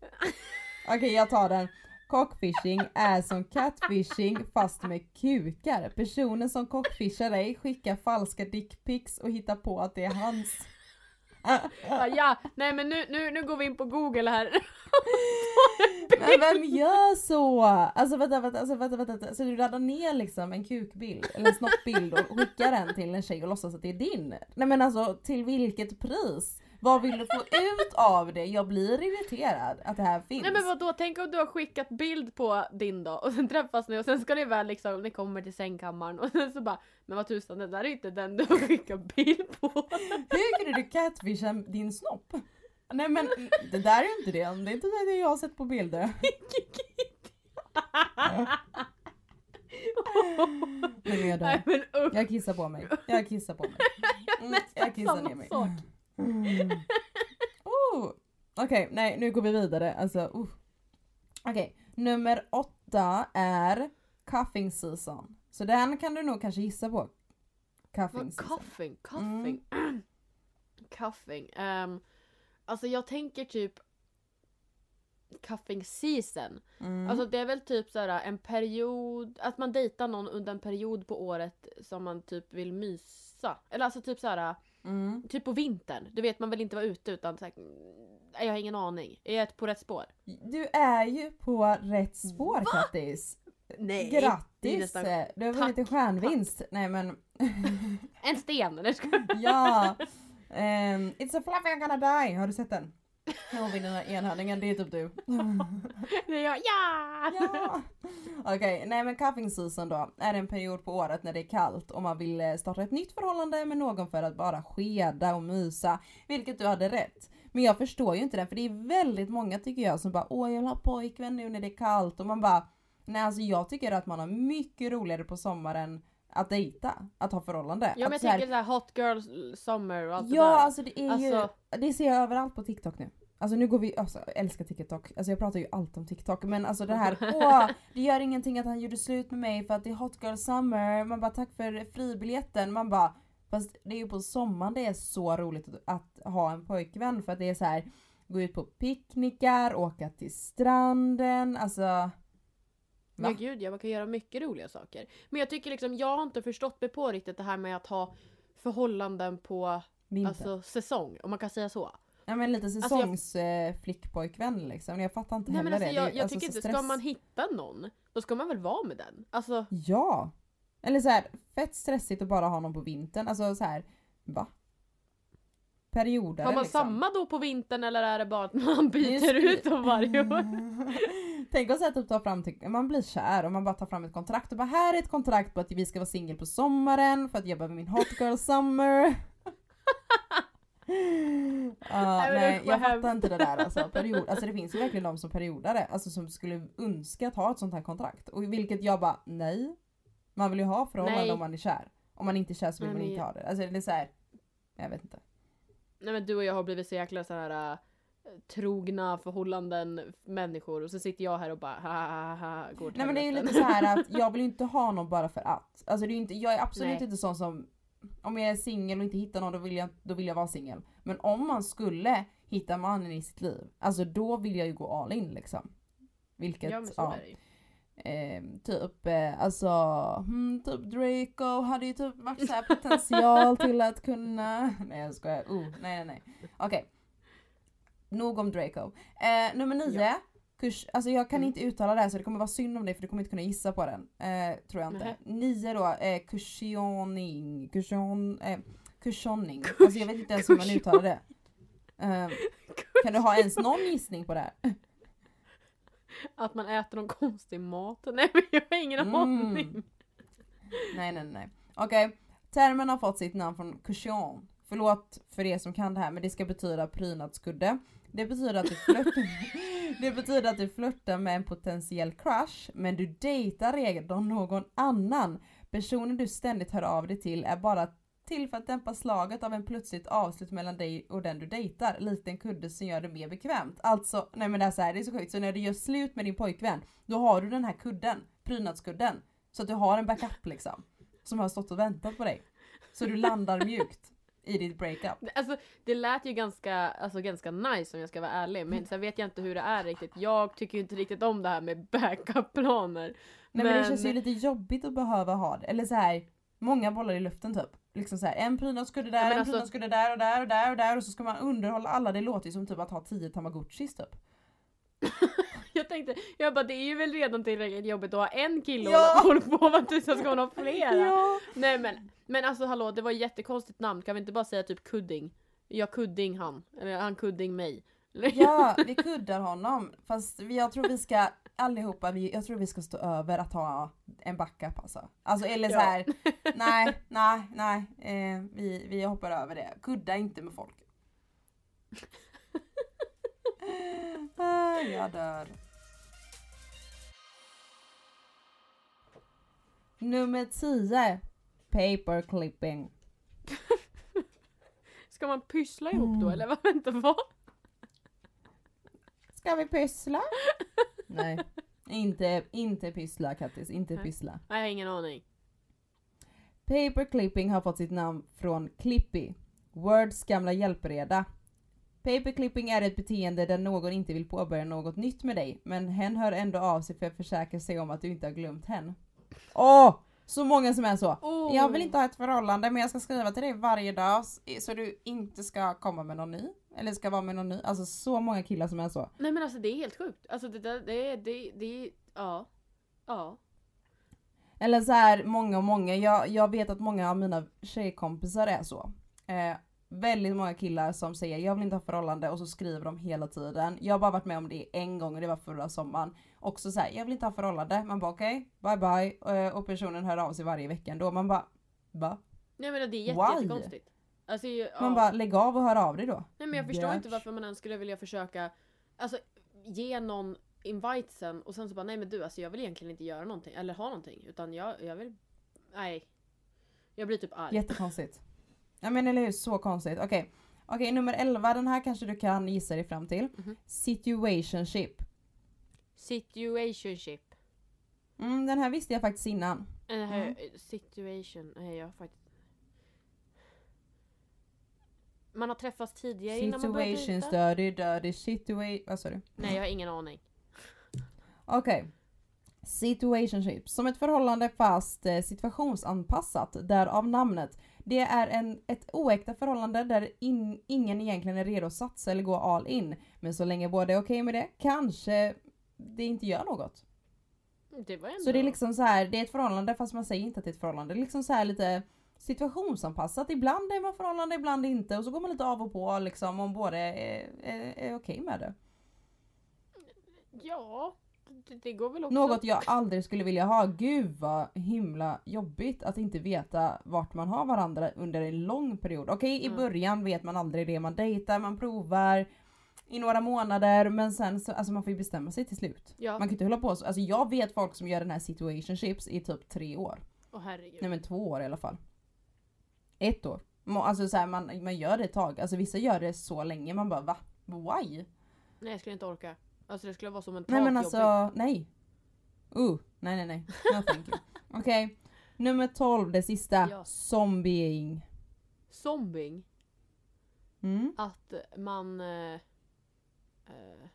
Speaker 1: Okej jag tar den. Cockfishing är som catfishing fast med kukar. Personen som cockfishar dig skickar falska dickpics och hittar på att det är hans
Speaker 2: ja, ja, nej men nu, nu, nu går vi in på google här.
Speaker 1: Men vem gör så? Alltså vänta, vänta, alltså, vänta, vänta, vänta. Så du laddar ner liksom en kukbild eller en snoppbild och skickar den till en tjej och låtsas att det är din? Nej men alltså till vilket pris? Vad vill du få ut av det? Jag blir irriterad att det här finns.
Speaker 2: Nej men vadå, tänk om du har skickat bild på din då och sen träffas ni och sen ska ni väl liksom, ni kommer till sängkammaren och sen så bara Men vad tusan det där är inte den du har skickat bild på.
Speaker 1: Hur kunde du catfisha din snopp? Nej men det där är inte det. Det är inte det jag har sett på bilder. (laughs) Är jag.
Speaker 2: Nej men usch.
Speaker 1: Jag kissar på mig. Jag kissar på mig. (laughs) Mm, jag kissar ner mig.
Speaker 2: sak.
Speaker 1: Mm. Oh. Okej, nej nu går vi vidare. Alltså, uh. Okej, nummer åtta är cuffing season. Så den kan du nog kanske gissa på. Cuffing
Speaker 2: Vad,
Speaker 1: season.
Speaker 2: Cuffing, cuffing. (clears throat) cuffing. ehm, alltså jag tänker typ cuffing season.
Speaker 1: Mm.
Speaker 2: Alltså det är väl typ såhär en period, att man dejtar någon under en period på året som man typ vill mysa. Eller alltså typ såhär,
Speaker 1: mm.
Speaker 2: typ på vintern. Du vet man vill inte vara ute utan så här, nej, jag har ingen aning. Är jag på rätt spår?
Speaker 1: Du är ju på rätt spår Kattis.
Speaker 2: Nej.
Speaker 1: Grattis!
Speaker 2: nästan-
Speaker 1: Du har vunnit en stjärnvinst. Nej men
Speaker 2: En sten! eller jag- (laughs)
Speaker 1: ja! Ehm, It's a fluffy I'm gonna die. Har du sett den? Jag vinner den här enhörningen, det är typ du. (laughs)
Speaker 2: Det är jag, ja!
Speaker 1: Ja! Okej, nej men cuffing season då är en period på året när det är kallt och man vill eh, starta ett nytt förhållande med någon för att bara skeda och mysa. Vilket du hade rätt. Men jag förstår ju inte den för det är väldigt många tycker jag som bara åh jag vill ha pojkvän nu när det är kallt och man bara nej alltså jag tycker att man har mycket roligare på sommaren att dejta, att ha förhållande.
Speaker 2: Ja men jag
Speaker 1: så här-
Speaker 2: tänker såhär hot girl summer och allt det
Speaker 1: Ja
Speaker 2: där.
Speaker 1: alltså det är
Speaker 2: Alltså-
Speaker 1: ju, det ser jag överallt på TikTok nu. Alltså nu går vi, alltså jag älskar TikTok, alltså jag pratar ju alltid om TikTok men alltså det här, (laughs) åh det gör ingenting att han gjorde slut med mig för att det är hot girl summer, man bara tack för fribiljetten, man bara fast det är ju på sommaren det är så roligt att, ha en pojkvän för att det är så här gå ut på picknickar, åka till stranden, alltså Va?
Speaker 2: Men gud ja, man kan göra mycket roliga saker. Men jag tycker liksom, jag har inte förstått mig på riktigt det här med att ha förhållanden på
Speaker 1: vinter.
Speaker 2: alltså, säsong, om man kan säga så.
Speaker 1: Ja men lite
Speaker 2: jag-
Speaker 1: säsongs eh, flickpojkvän liksom, jag fattar inte
Speaker 2: Nej
Speaker 1: heller
Speaker 2: alltså
Speaker 1: det.
Speaker 2: jag,
Speaker 1: det är
Speaker 2: jag
Speaker 1: alltså
Speaker 2: tycker inte, ska man hitta någon, då ska man väl vara med den? Alltså,
Speaker 1: Ja! Eller så här, fett stressigt att bara ha någon på vintern. Alltså så här, va? Perioder
Speaker 2: har man
Speaker 1: liksom.
Speaker 2: samma då på vintern eller är det bara att man byter ut dem varje år? (laughs)
Speaker 1: Tänk att typ ta fram, till- man blir kär och man bara tar fram ett kontrakt och bara här är ett kontrakt på att vi ska vara singel på sommaren för att jag behöver min hot girl summer. (laughs) Ja,
Speaker 2: Nej,
Speaker 1: jag fattar inte det där alltså. Period, alltså det finns ju verkligen de som periodare, alltså som skulle önska att ha ett sånt här kontrakt. Och vilket jag bara, nej. Man vill ju ha förhållande
Speaker 2: Nej.
Speaker 1: om man är kär. Om man inte är kär så vill
Speaker 2: Nej,
Speaker 1: man inte ha det. Alltså det är så här, jag vet inte.
Speaker 2: Nej men du och jag har blivit så jäkla så här äh, trogna förhållanden människor och så sitter jag här och bara ha ha ha går till
Speaker 1: Nej men det är ju lite så här att (laughs) jag vill ju inte ha någon bara för att. Alltså det är inte, jag är absolut
Speaker 2: Nej.
Speaker 1: inte sån som, om jag är singel och inte hittar någon då vill jag, då vill jag vara singel. Men om man skulle hitta mannen i sitt liv, alltså då vill jag ju gå all in liksom. Vilket,
Speaker 2: Ja men så är det ju.
Speaker 1: Eh, typ, eh, alltså, hmm, typ Draco hade ju typ varit så potential till att kunna, (laughs) nej jag skojar, oh, nej nej nej. Okej. Nog om Draco. Eh, nummer nio,
Speaker 2: Ja.
Speaker 1: Kurs, alltså jag kan
Speaker 2: Mm.
Speaker 1: inte uttala det här så det kommer vara synd om dig för du kommer inte kunna gissa på den. Eh, tror jag inte.
Speaker 2: Nähä.
Speaker 1: Nio då, eh, kursion, eh, kursioning. Alltså jag vet inte ens hur man uttalar det. Eh, kan du ha ens någon gissning på det här? (laughs)
Speaker 2: Att man äter någon konstig mat. Nej men jag har ingen
Speaker 1: Mm.
Speaker 2: aning.
Speaker 1: Nej, nej, nej. Okej, termen har fått sitt namn från cushion. Förlåt för er som kan det här, men det ska betyda prydnadskudde. Det betyder att du flörtar, (laughs) det betyder att du flörtar med en potentiell crush, men du dejtar redan någon annan. Personen du ständigt hör av dig till är bara till för att dämpa slaget av en plötsligt avslut mellan dig och den du dejtar. Likt en kudde som gör det mer bekvämt. Alltså, nej men det är så här, det är så sjukt. Så när du gör slut med din pojkvän, då har du den här kudden, prydnadskudden. Så att du har en backup liksom. Som har stått och väntat på dig. Så du landar mjukt i ditt breakup.
Speaker 2: Alltså det lät ju ganska, alltså, ganska nice om jag ska vara ärlig. Men sen vet jag inte hur det är riktigt. Jag tycker ju inte riktigt om det här med backup-planer.
Speaker 1: Nej men, det känns ju lite jobbigt att behöva ha det. Eller så här, många bollar i luften typ. Liksom så här, en prydnadskudde där,
Speaker 2: Ja, men
Speaker 1: en
Speaker 2: alltså-
Speaker 1: prydnadskudde där och där och där och där och så ska man underhålla alla. Det låter ju som typ att ha tio tamagotchis typ. (laughs)
Speaker 2: Jag tänkte, jag bara det är ju väl redan tillräckligt jobbigt att ha en kille
Speaker 1: Ja.
Speaker 2: och hålla på att du ska man ha flera. (laughs)
Speaker 1: Ja.
Speaker 2: Nej men, men alltså hallå det var ett jättekonstigt namn, kan vi inte bara säga typ Kudding? Jag Kudding han, eller han Kudding mig. (laughs)
Speaker 1: Ja, vi kuddar honom. Fast jag tror vi ska allihopa, vi, jag tror vi ska stå över att ha en backup alltså. Alltså eller så
Speaker 2: Ja.
Speaker 1: här, nej, nej, nej. Eh, vi, vi hoppar över det. Kudda inte med folk. Ah, jag dör. Nummer 10. Paper clipping. (laughs)
Speaker 2: Ska man pyssla ihop då
Speaker 1: Mm.
Speaker 2: eller vad? Vänta vad?
Speaker 1: Ska vi pyssla? (laughs) Nej, inte, inte pyssla Kattis, inte
Speaker 2: Nej.
Speaker 1: pyssla.
Speaker 2: Nej, jag har ingen aning.
Speaker 1: Paper clipping har fått sitt namn från Clippy, Words gamla hjälpreda. Paper clipping är ett beteende där någon inte vill påbörja något nytt med dig, men hen hör ändå av sig för att försäkra sig om att du inte har glömt hen. Åh! Så många som är så.
Speaker 2: Oh.
Speaker 1: Jag vill inte ha ett förhållande men jag ska skriva till dig varje dag så du inte ska komma med någon ny. Eller ska vara med någon ny. Alltså så många killar som är så.
Speaker 2: Nej men alltså det är helt sjukt. Alltså det det är, det, det, ja. Ja.
Speaker 1: Eller så här, många och många. Jag, jag vet att många av mina tjejkompisar är så. Eh, väldigt många killar som säger jag vill inte ha förhållande och så skriver de hela tiden. Jag har bara varit med om det en gång och det var förra sommaren. Också så här, jag vill inte ha förhållande. Man bara okej, bye bye. Eh, och personen hör av sig varje vecka då. Man bara va?
Speaker 2: Nej men det är jätte,
Speaker 1: Why?
Speaker 2: jättekonstigt. Alltså, ja.
Speaker 1: Man bara lägg av och hör av dig då.
Speaker 2: Nej men jag förstår inte
Speaker 1: Bitch.
Speaker 2: varför man ens skulle vilja försöka Alltså ge någon invitesen och sen så bara nej men du alltså jag vill egentligen inte göra någonting eller ha någonting utan jag, jag vill Nej. Jag blir typ arg.
Speaker 1: Jättekonstigt. Ja men eller hur, så konstigt. Okej. Okej nummer 11, den här kanske du kan gissa dig fram till.
Speaker 2: Mhm.
Speaker 1: Situationship.
Speaker 2: Situationship.
Speaker 1: Mm, den här visste jag faktiskt innan.
Speaker 2: Uh,
Speaker 1: Mm.
Speaker 2: Situation. Nej jag har faktiskt Man har träffats tidigare innan man börjar
Speaker 1: Situations dirty, dirty situation... Vad sa du?
Speaker 2: Nej jag har ingen aning.
Speaker 1: Okej. Situationship. Som ett förhållande fast eh, situationsanpassat, därav namnet. Det är en, ett oäkta förhållande där in, ingen egentligen är redo att satsa eller gå all in. Men så länge båda är okej med det, kanske det inte gör något.
Speaker 2: Det var ändå...
Speaker 1: Så det är liksom så här, det är ett förhållande fast man säger inte att det är ett förhållande. Det är liksom så här lite situationsanpassat. Ibland är man förhållande, ibland inte. Och så går man lite av och på liksom om båda är, är, är okej med det.
Speaker 2: Ja, det, det går väl också.
Speaker 1: Något jag aldrig skulle vilja ha. Gud vad himla jobbigt att inte veta vart man har varandra under en lång period. Okej i
Speaker 2: Mm.
Speaker 1: början vet man aldrig det, man dejtar, man provar i några månader men sen så, alltså man får ju bestämma sig till slut.
Speaker 2: Ja,
Speaker 1: Man kan inte hålla på så, alltså jag vet folk som gör den här situationships i typ tre år.
Speaker 2: åh herregud.
Speaker 1: Nej men två år i alla fall. Ett år. Alltså så här, man, man gör det ett tag, alltså vissa gör det så länge, man bara va? Why?
Speaker 2: Nej jag skulle inte orka. Alltså det skulle vara så mentalt
Speaker 1: Nej men
Speaker 2: jobbigt.
Speaker 1: alltså, nej. Uh, nej nej nej. No. (laughs) Okej. Nummer 12, det sista.
Speaker 2: Ja.
Speaker 1: Zombieing.
Speaker 2: Zombing.
Speaker 1: Mm.
Speaker 2: Att man... Eh, eh,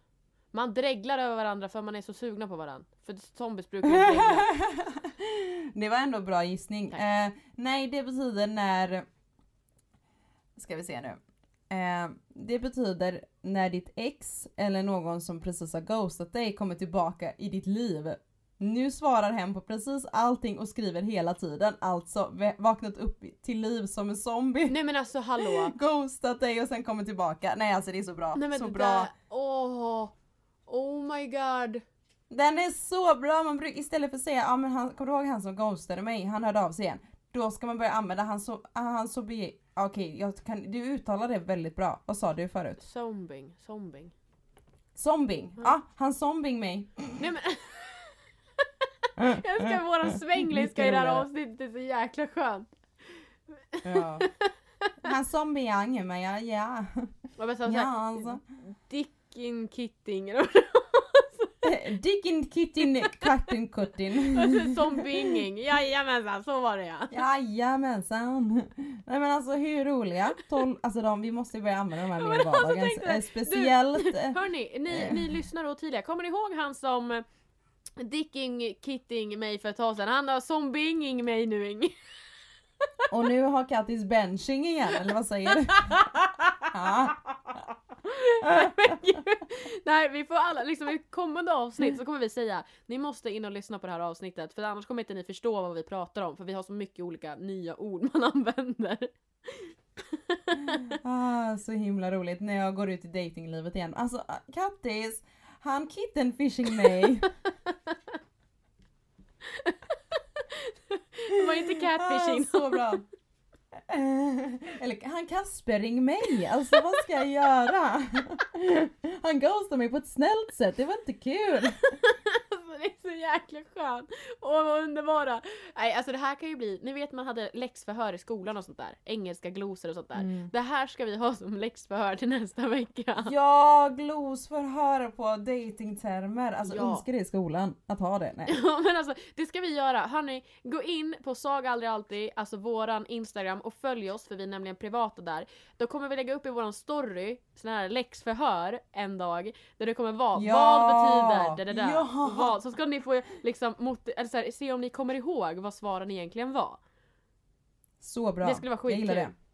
Speaker 2: man dreglar över varandra för man är så sugna på varandra. För zombies brukar ju dregla. (laughs)
Speaker 1: det var ändå bra gissning. Eh, nej det betyder när... Ska vi se nu. Eh, det betyder när ditt ex eller någon som precis har ghostat dig kommer tillbaka i ditt liv. Nu svarar hen på precis allting och skriver hela tiden. Alltså vaknat upp till liv som en zombie.
Speaker 2: Nej men alltså hallå. (laughs)
Speaker 1: Ghostat dig och sen kommer tillbaka. Nej alltså det är så bra.
Speaker 2: Nej men
Speaker 1: så bra.
Speaker 2: där, åh. Oh my god.
Speaker 1: Den är så bra! Man brukar, istället för att säga, ja men han, kommer du ihåg han som ghostade mig? Han hörde av sig igen. Då ska man börja använda han så, ah, han så be, okej jag kan, du uttalar det väldigt bra. Vad sa du förut?
Speaker 2: Zombing. Zombing.
Speaker 1: Zombing. Ja,
Speaker 2: Mm.
Speaker 1: han zombing mig.
Speaker 2: Nej men. Jag älskar våran svengelska i det här avsnittet. Det är så jäkla skönt.
Speaker 1: Ja. Han zombiear mig, ja. ja.
Speaker 2: Men så
Speaker 1: Ja
Speaker 2: här,
Speaker 1: alltså.
Speaker 2: Dickin Kitting. (laughs)
Speaker 1: Dickin kittin katten kuttin.
Speaker 2: Alltså (laughs) zombinging. Jajamensan, så var det ja.
Speaker 1: Jajamensan! Nej men alltså hur roliga? 12, alltså de, vi måste börja använda de här (laughs) mer i
Speaker 2: alltså,
Speaker 1: vardagen. Eh, Speciellt... eh,
Speaker 2: Hörni, ni, ni lyssnare och tidigare, kommer ni ihåg han som eh, Dicking Kitting mig för ett tag sedan? Han har zombinging mig nu.
Speaker 1: Och nu har Kattis benching igen, eller vad säger du? Ja.
Speaker 2: Nej, (laughs) men gud. (laughs) Nej vi får alla, liksom i (laughs) kommande avsnitt så kommer vi säga ni måste in och lyssna på det här avsnittet för annars kommer inte ni förstå vad vi pratar om för vi har så mycket olika nya ord man använder.
Speaker 1: Ah, så himla roligt när jag går ut i datinglivet igen. Alltså Kattis, han kittenfishing mig.
Speaker 2: Det var inte catfishing.
Speaker 1: Ah, så bra. Eh, (laughs) Eller han Kaspering mig, alltså vad ska jag göra? (laughs) Han ghostar mig på ett snällt sätt, det var inte kul. (laughs)
Speaker 2: Det är så jäkla skönt. Åh vad underbara. Nej alltså det här kan ju bli, ni vet man hade läxförhör i skolan och sånt där. Engelska glosor och sånt där.
Speaker 1: Mm.
Speaker 2: Det här ska vi ha som läxförhör till nästa vecka.
Speaker 1: Ja, glosförhör på datingtermer. Alltså
Speaker 2: Ja.
Speaker 1: önskar det i skolan, att ha det. Nej. (laughs)
Speaker 2: Ja men alltså det ska vi göra. Hörni, gå in på Saga aldrig alltid, alltså våran Instagram och följ oss för vi är nämligen privata där. Då kommer vi lägga upp i våran story sån här läxförhör en dag där det kommer vara
Speaker 1: Ja!
Speaker 2: vad betyder det, det där
Speaker 1: Ja!
Speaker 2: vad. Så ska ni få liksom mot, eller så här, se om ni kommer ihåg vad svaren egentligen var.
Speaker 1: Så bra.
Speaker 2: Det skulle vara
Speaker 1: Jag gillar
Speaker 2: skitkul.
Speaker 1: det.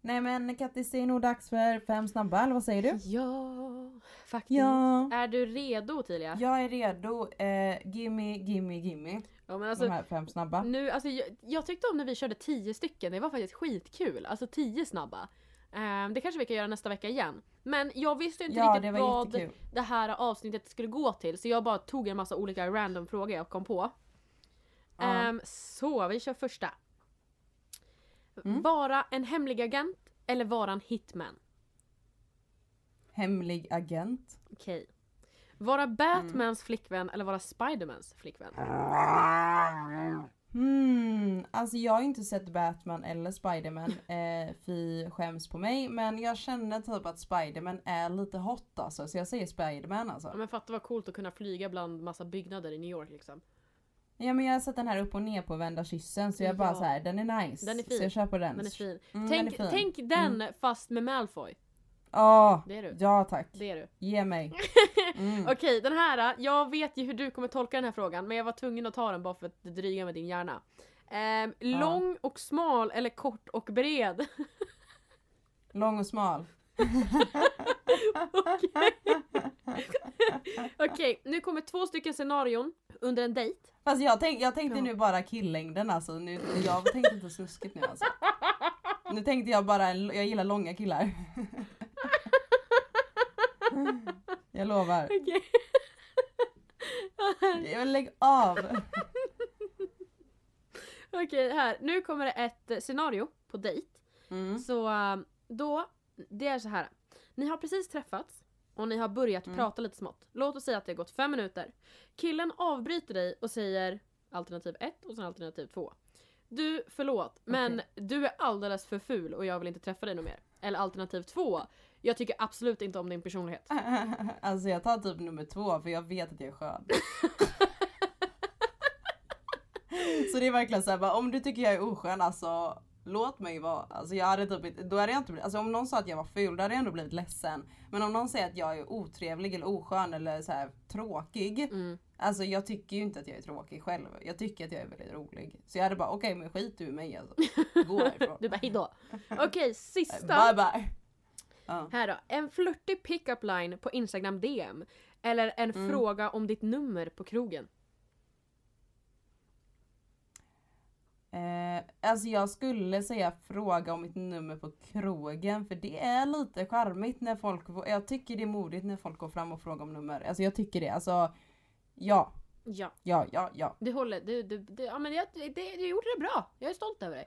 Speaker 1: Nej men Kattis, det är nog dags för fem snabba, eller vad säger du?
Speaker 2: Ja, faktiskt.
Speaker 1: Ja.
Speaker 2: Är du redo Ottilia?
Speaker 1: Jag är redo. Eh, gimme, gimme, gimme.
Speaker 2: Ja, men
Speaker 1: de
Speaker 2: alltså,
Speaker 1: här fem snabba.
Speaker 2: nu, alltså, jag, jag tyckte om när vi körde tio stycken, det var faktiskt skitkul. Alltså tio snabba. Ehm, det kanske vi kan göra nästa vecka igen. Men jag visste inte
Speaker 1: Ja,
Speaker 2: riktigt
Speaker 1: det
Speaker 2: vad
Speaker 1: jättekul.
Speaker 2: det här avsnittet skulle gå till så jag bara tog en massa olika random frågor jag kom på.
Speaker 1: Ja.
Speaker 2: Ehm, så vi kör första.
Speaker 1: Mm.
Speaker 2: Vara en hemlig agent eller vara en hitman?
Speaker 1: Hemlig agent.
Speaker 2: Okej. Vara
Speaker 1: Mm.
Speaker 2: Batmans flickvän eller vara Spidermans flickvän? (laughs)
Speaker 1: Hmm, alltså jag har inte sett Batman eller Spiderman. (laughs) Eh, fy skäms på mig. Men jag känner typ att Spiderman är lite hot alltså. Så jag säger Spiderman alltså.
Speaker 2: Ja, men fatta vad coolt att kunna flyga bland massa byggnader i New York liksom.
Speaker 1: Ja men jag har sett den här upp och ner på vända kyssen så jag bara
Speaker 2: Ja.
Speaker 1: så här, den är nice.
Speaker 2: Den är fin.
Speaker 1: Så jag kör på den.
Speaker 2: Den är fin.
Speaker 1: Mm,
Speaker 2: tänk,
Speaker 1: den är fin.
Speaker 2: tänk den fast med Malfoy.
Speaker 1: Ja,
Speaker 2: Det är du.
Speaker 1: ja tack.
Speaker 2: Det är du.
Speaker 1: Ge mig. (laughs) Mm.
Speaker 2: Okej, den här. Jag vet ju hur du kommer tolka den här frågan men jag var tvungen att ta den bara för att dryga med din hjärna. Ehm, Lång och smal eller kort och bred? (laughs)
Speaker 1: Lång och smal. (laughs)
Speaker 2: Okej, nu kommer två stycken scenarion under en dejt.
Speaker 1: Fast jag, tänk, jag tänkte
Speaker 2: Ja.
Speaker 1: nu bara killängden alltså. Nu, jag tänkte inte snuskigt nu alltså. Nu tänkte jag bara, jag gillar långa killar. Jag lovar.
Speaker 2: Okej. (laughs)
Speaker 1: Ja, men lägg av! (laughs)
Speaker 2: Okej, här. Nu kommer det ett eh, scenario på dejt.
Speaker 1: Mm.
Speaker 2: Så eh, då, det är så här. Ni har precis träffats och ni har börjat
Speaker 1: Mm.
Speaker 2: prata lite smått. Låt oss säga att det har gått fem minuter. Killen avbryter dig och säger alternativ ett och sen alternativ två. Du, förlåt, men du är alldeles för ful och jag vill inte träffa dig något mer. Eller alternativ två. Jag tycker absolut inte om din personlighet. (laughs)
Speaker 1: Alltså jag tar typ nummer två för jag vet att jag är skön. (laughs) så det är verkligen såhär bara, om du tycker jag är oskön alltså låt mig vara. Alltså jag hade typ då hade jag inte blivit, alltså om någon sa att jag var ful då hade jag ändå blivit ledsen. Men om någon säger att jag är otrevlig eller oskön eller så här tråkig.
Speaker 2: Mm.
Speaker 1: Alltså jag tycker ju inte att jag är tråkig själv. Jag tycker att jag är väldigt rolig. Så jag hade bara okej men skit du i mig alltså. Gå (laughs) härifrån.
Speaker 2: Du bara hejdå. Okej, sista.
Speaker 1: Bye bye. Ja.
Speaker 2: Här då. En flörtig pickup line på Instagram DM. Eller en
Speaker 1: Mm.
Speaker 2: fråga om ditt nummer på krogen.
Speaker 1: Eh, alltså jag skulle säga fråga om mitt nummer på krogen för det är lite charmigt när folk, jag tycker det är modigt när folk går fram och frågar om nummer. Alltså jag tycker det, alltså ja,
Speaker 2: Ja,
Speaker 1: ja, ja, ja.
Speaker 2: du håller. Du, du, du, ja men jag, det, du gjorde det bra. Jag är stolt över dig.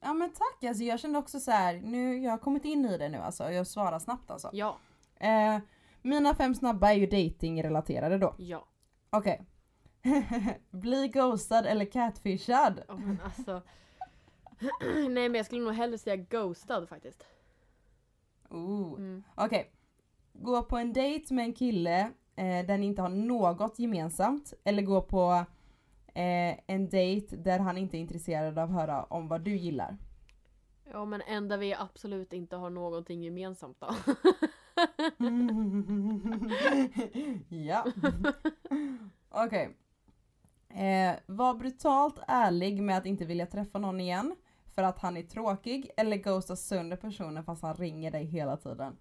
Speaker 1: Ja men tack, alltså jag kände också så här, nu, jag har kommit in i det nu alltså, jag svarar snabbt alltså.
Speaker 2: Ja,
Speaker 1: Eh, mina fem snabba är ju dating-relaterade då.
Speaker 2: ja.
Speaker 1: Okej. (laughs) Bli ghostad eller catfishad?
Speaker 2: Oh, men alltså. (clears throat) Nej men jag skulle nog hellre säga ghostad faktiskt.
Speaker 1: Ooh.
Speaker 2: Mm.
Speaker 1: Okej. Gå på en dejt med en kille eh, där ni inte har något gemensamt. Eller gå på eh, en dejt där han inte är intresserad av att höra om vad du gillar.
Speaker 2: Ja men enda vi absolut inte har någonting gemensamt då. (laughs)
Speaker 1: ja. (laughs) Okej. Eh, var brutalt ärlig med att inte vilja träffa någon igen. För att han är tråkig. Eller ghosta sönder personen fast han ringer dig hela tiden.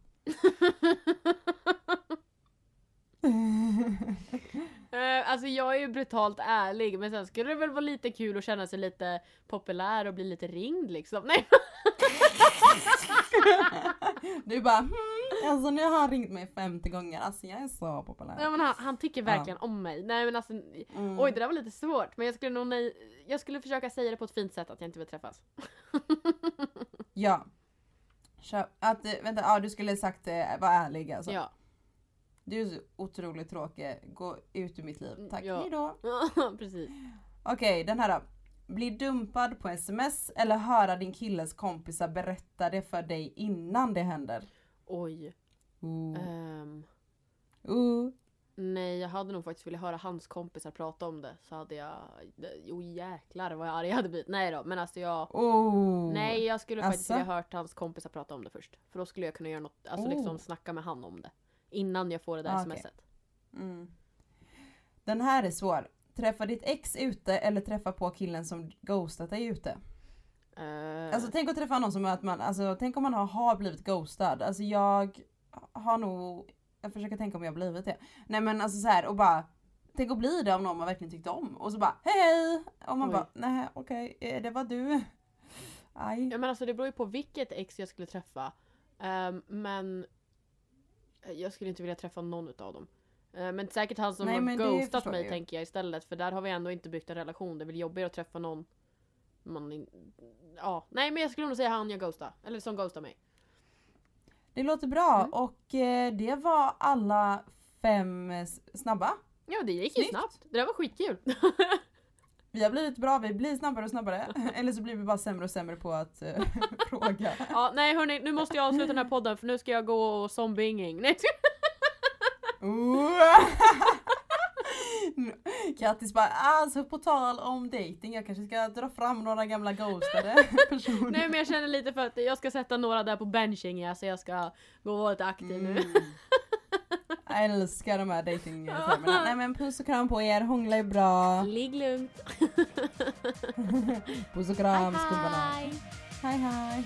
Speaker 1: (laughs)
Speaker 2: Eh, alltså jag är ju brutalt ärlig men sen skulle det väl vara lite kul att känna sig lite populär och bli lite ringd liksom. Nej (laughs)
Speaker 1: Du bara hmm, alltså nu har han ringt mig 50 gånger, alltså jag är så populär.
Speaker 2: Nej, men han, han tycker verkligen om mig. Nej men alltså,
Speaker 1: Mm.
Speaker 2: oj det där var lite svårt. Men jag skulle nog nej, jag skulle försöka säga det på ett fint sätt att jag inte vill träffas.
Speaker 1: Ja. Att, eh, vänta, ja du skulle sagt eh, var ärlig alltså.
Speaker 2: Ja.
Speaker 1: Du är så otroligt tråkig, gå ut ur mitt liv. Tack,
Speaker 2: Ja.
Speaker 1: hejdå. (laughs)
Speaker 2: Precis.
Speaker 1: Okej, den här då. Bli dumpad på sms eller höra din killes kompisar berätta det för dig innan det händer.
Speaker 2: Oj.
Speaker 1: Ooh.
Speaker 2: Ehm,
Speaker 1: Ooh.
Speaker 2: nej jag hade nog faktiskt velat höra hans kompisar prata om det. Så hade jag, jo jäklar vad arg jag hade blivit. Nej då men alltså jag
Speaker 1: Ooh.
Speaker 2: Nej jag skulle faktiskt
Speaker 1: Asså?
Speaker 2: vilja hört hans kompisar prata om det först. För då skulle jag kunna göra något, alltså
Speaker 1: Oh.
Speaker 2: liksom snacka med han om det. Innan jag får det där
Speaker 1: Ah,
Speaker 2: smset.
Speaker 1: Mm. Den här är svår. Träffa ditt ex ute eller träffa på killen som ghostat dig ute.
Speaker 2: Eh,
Speaker 1: Alltså tänk att träffa någon som att man, alltså tänk om man har, har blivit ghostad. Alltså jag har nog, jag försöker tänka om jag har blivit det. Nej men alltså så här och bara Tänk att bli det av någon man verkligen tyckte om och så bara hej hej! Och man
Speaker 2: Oj.
Speaker 1: bara nej okej eh, det var du. Aj.
Speaker 2: Ja men alltså det beror ju på vilket ex jag skulle träffa. Ehm, men jag skulle inte vilja träffa någon utav dem. Eh, men säkert han som
Speaker 1: Nej,
Speaker 2: har ghostat mig
Speaker 1: jag
Speaker 2: tänker jag istället. För där har vi ändå inte byggt en relation. Det är väl jobbigare att träffa någon man in... Ja, nej men jag skulle nog säga han jag ghostar. Eller som ghostar mig.
Speaker 1: Det låter bra
Speaker 2: Mm.
Speaker 1: och eh, det var alla fem snabba.
Speaker 2: Ja det gick ju
Speaker 1: Snyggt.
Speaker 2: snabbt. Det där var skitkul. (laughs)
Speaker 1: Vi har blivit bra, vi blir snabbare och snabbare. (laughs) Eller så blir vi bara sämre och sämre på att eh, (laughs) fråga.
Speaker 2: ja nej hörni, nu måste jag avsluta den här podden för nu ska jag gå och zombieing. Nej. (laughs)
Speaker 1: Kattis bara, alltså på tal om dating, jag kanske ska dra fram några gamla ghostade personer.
Speaker 2: nej men jag känner lite för att jag ska sätta några där på benching ja, så jag ska gå och vara lite aktiv nu.
Speaker 1: Jag älskar de här datingtermerna. Nej men puss och kram på er, hångla är bra.
Speaker 2: Ligg lugnt. (laughs)
Speaker 1: Puss och kram skubbarna.
Speaker 2: Hej.
Speaker 1: Hej hej.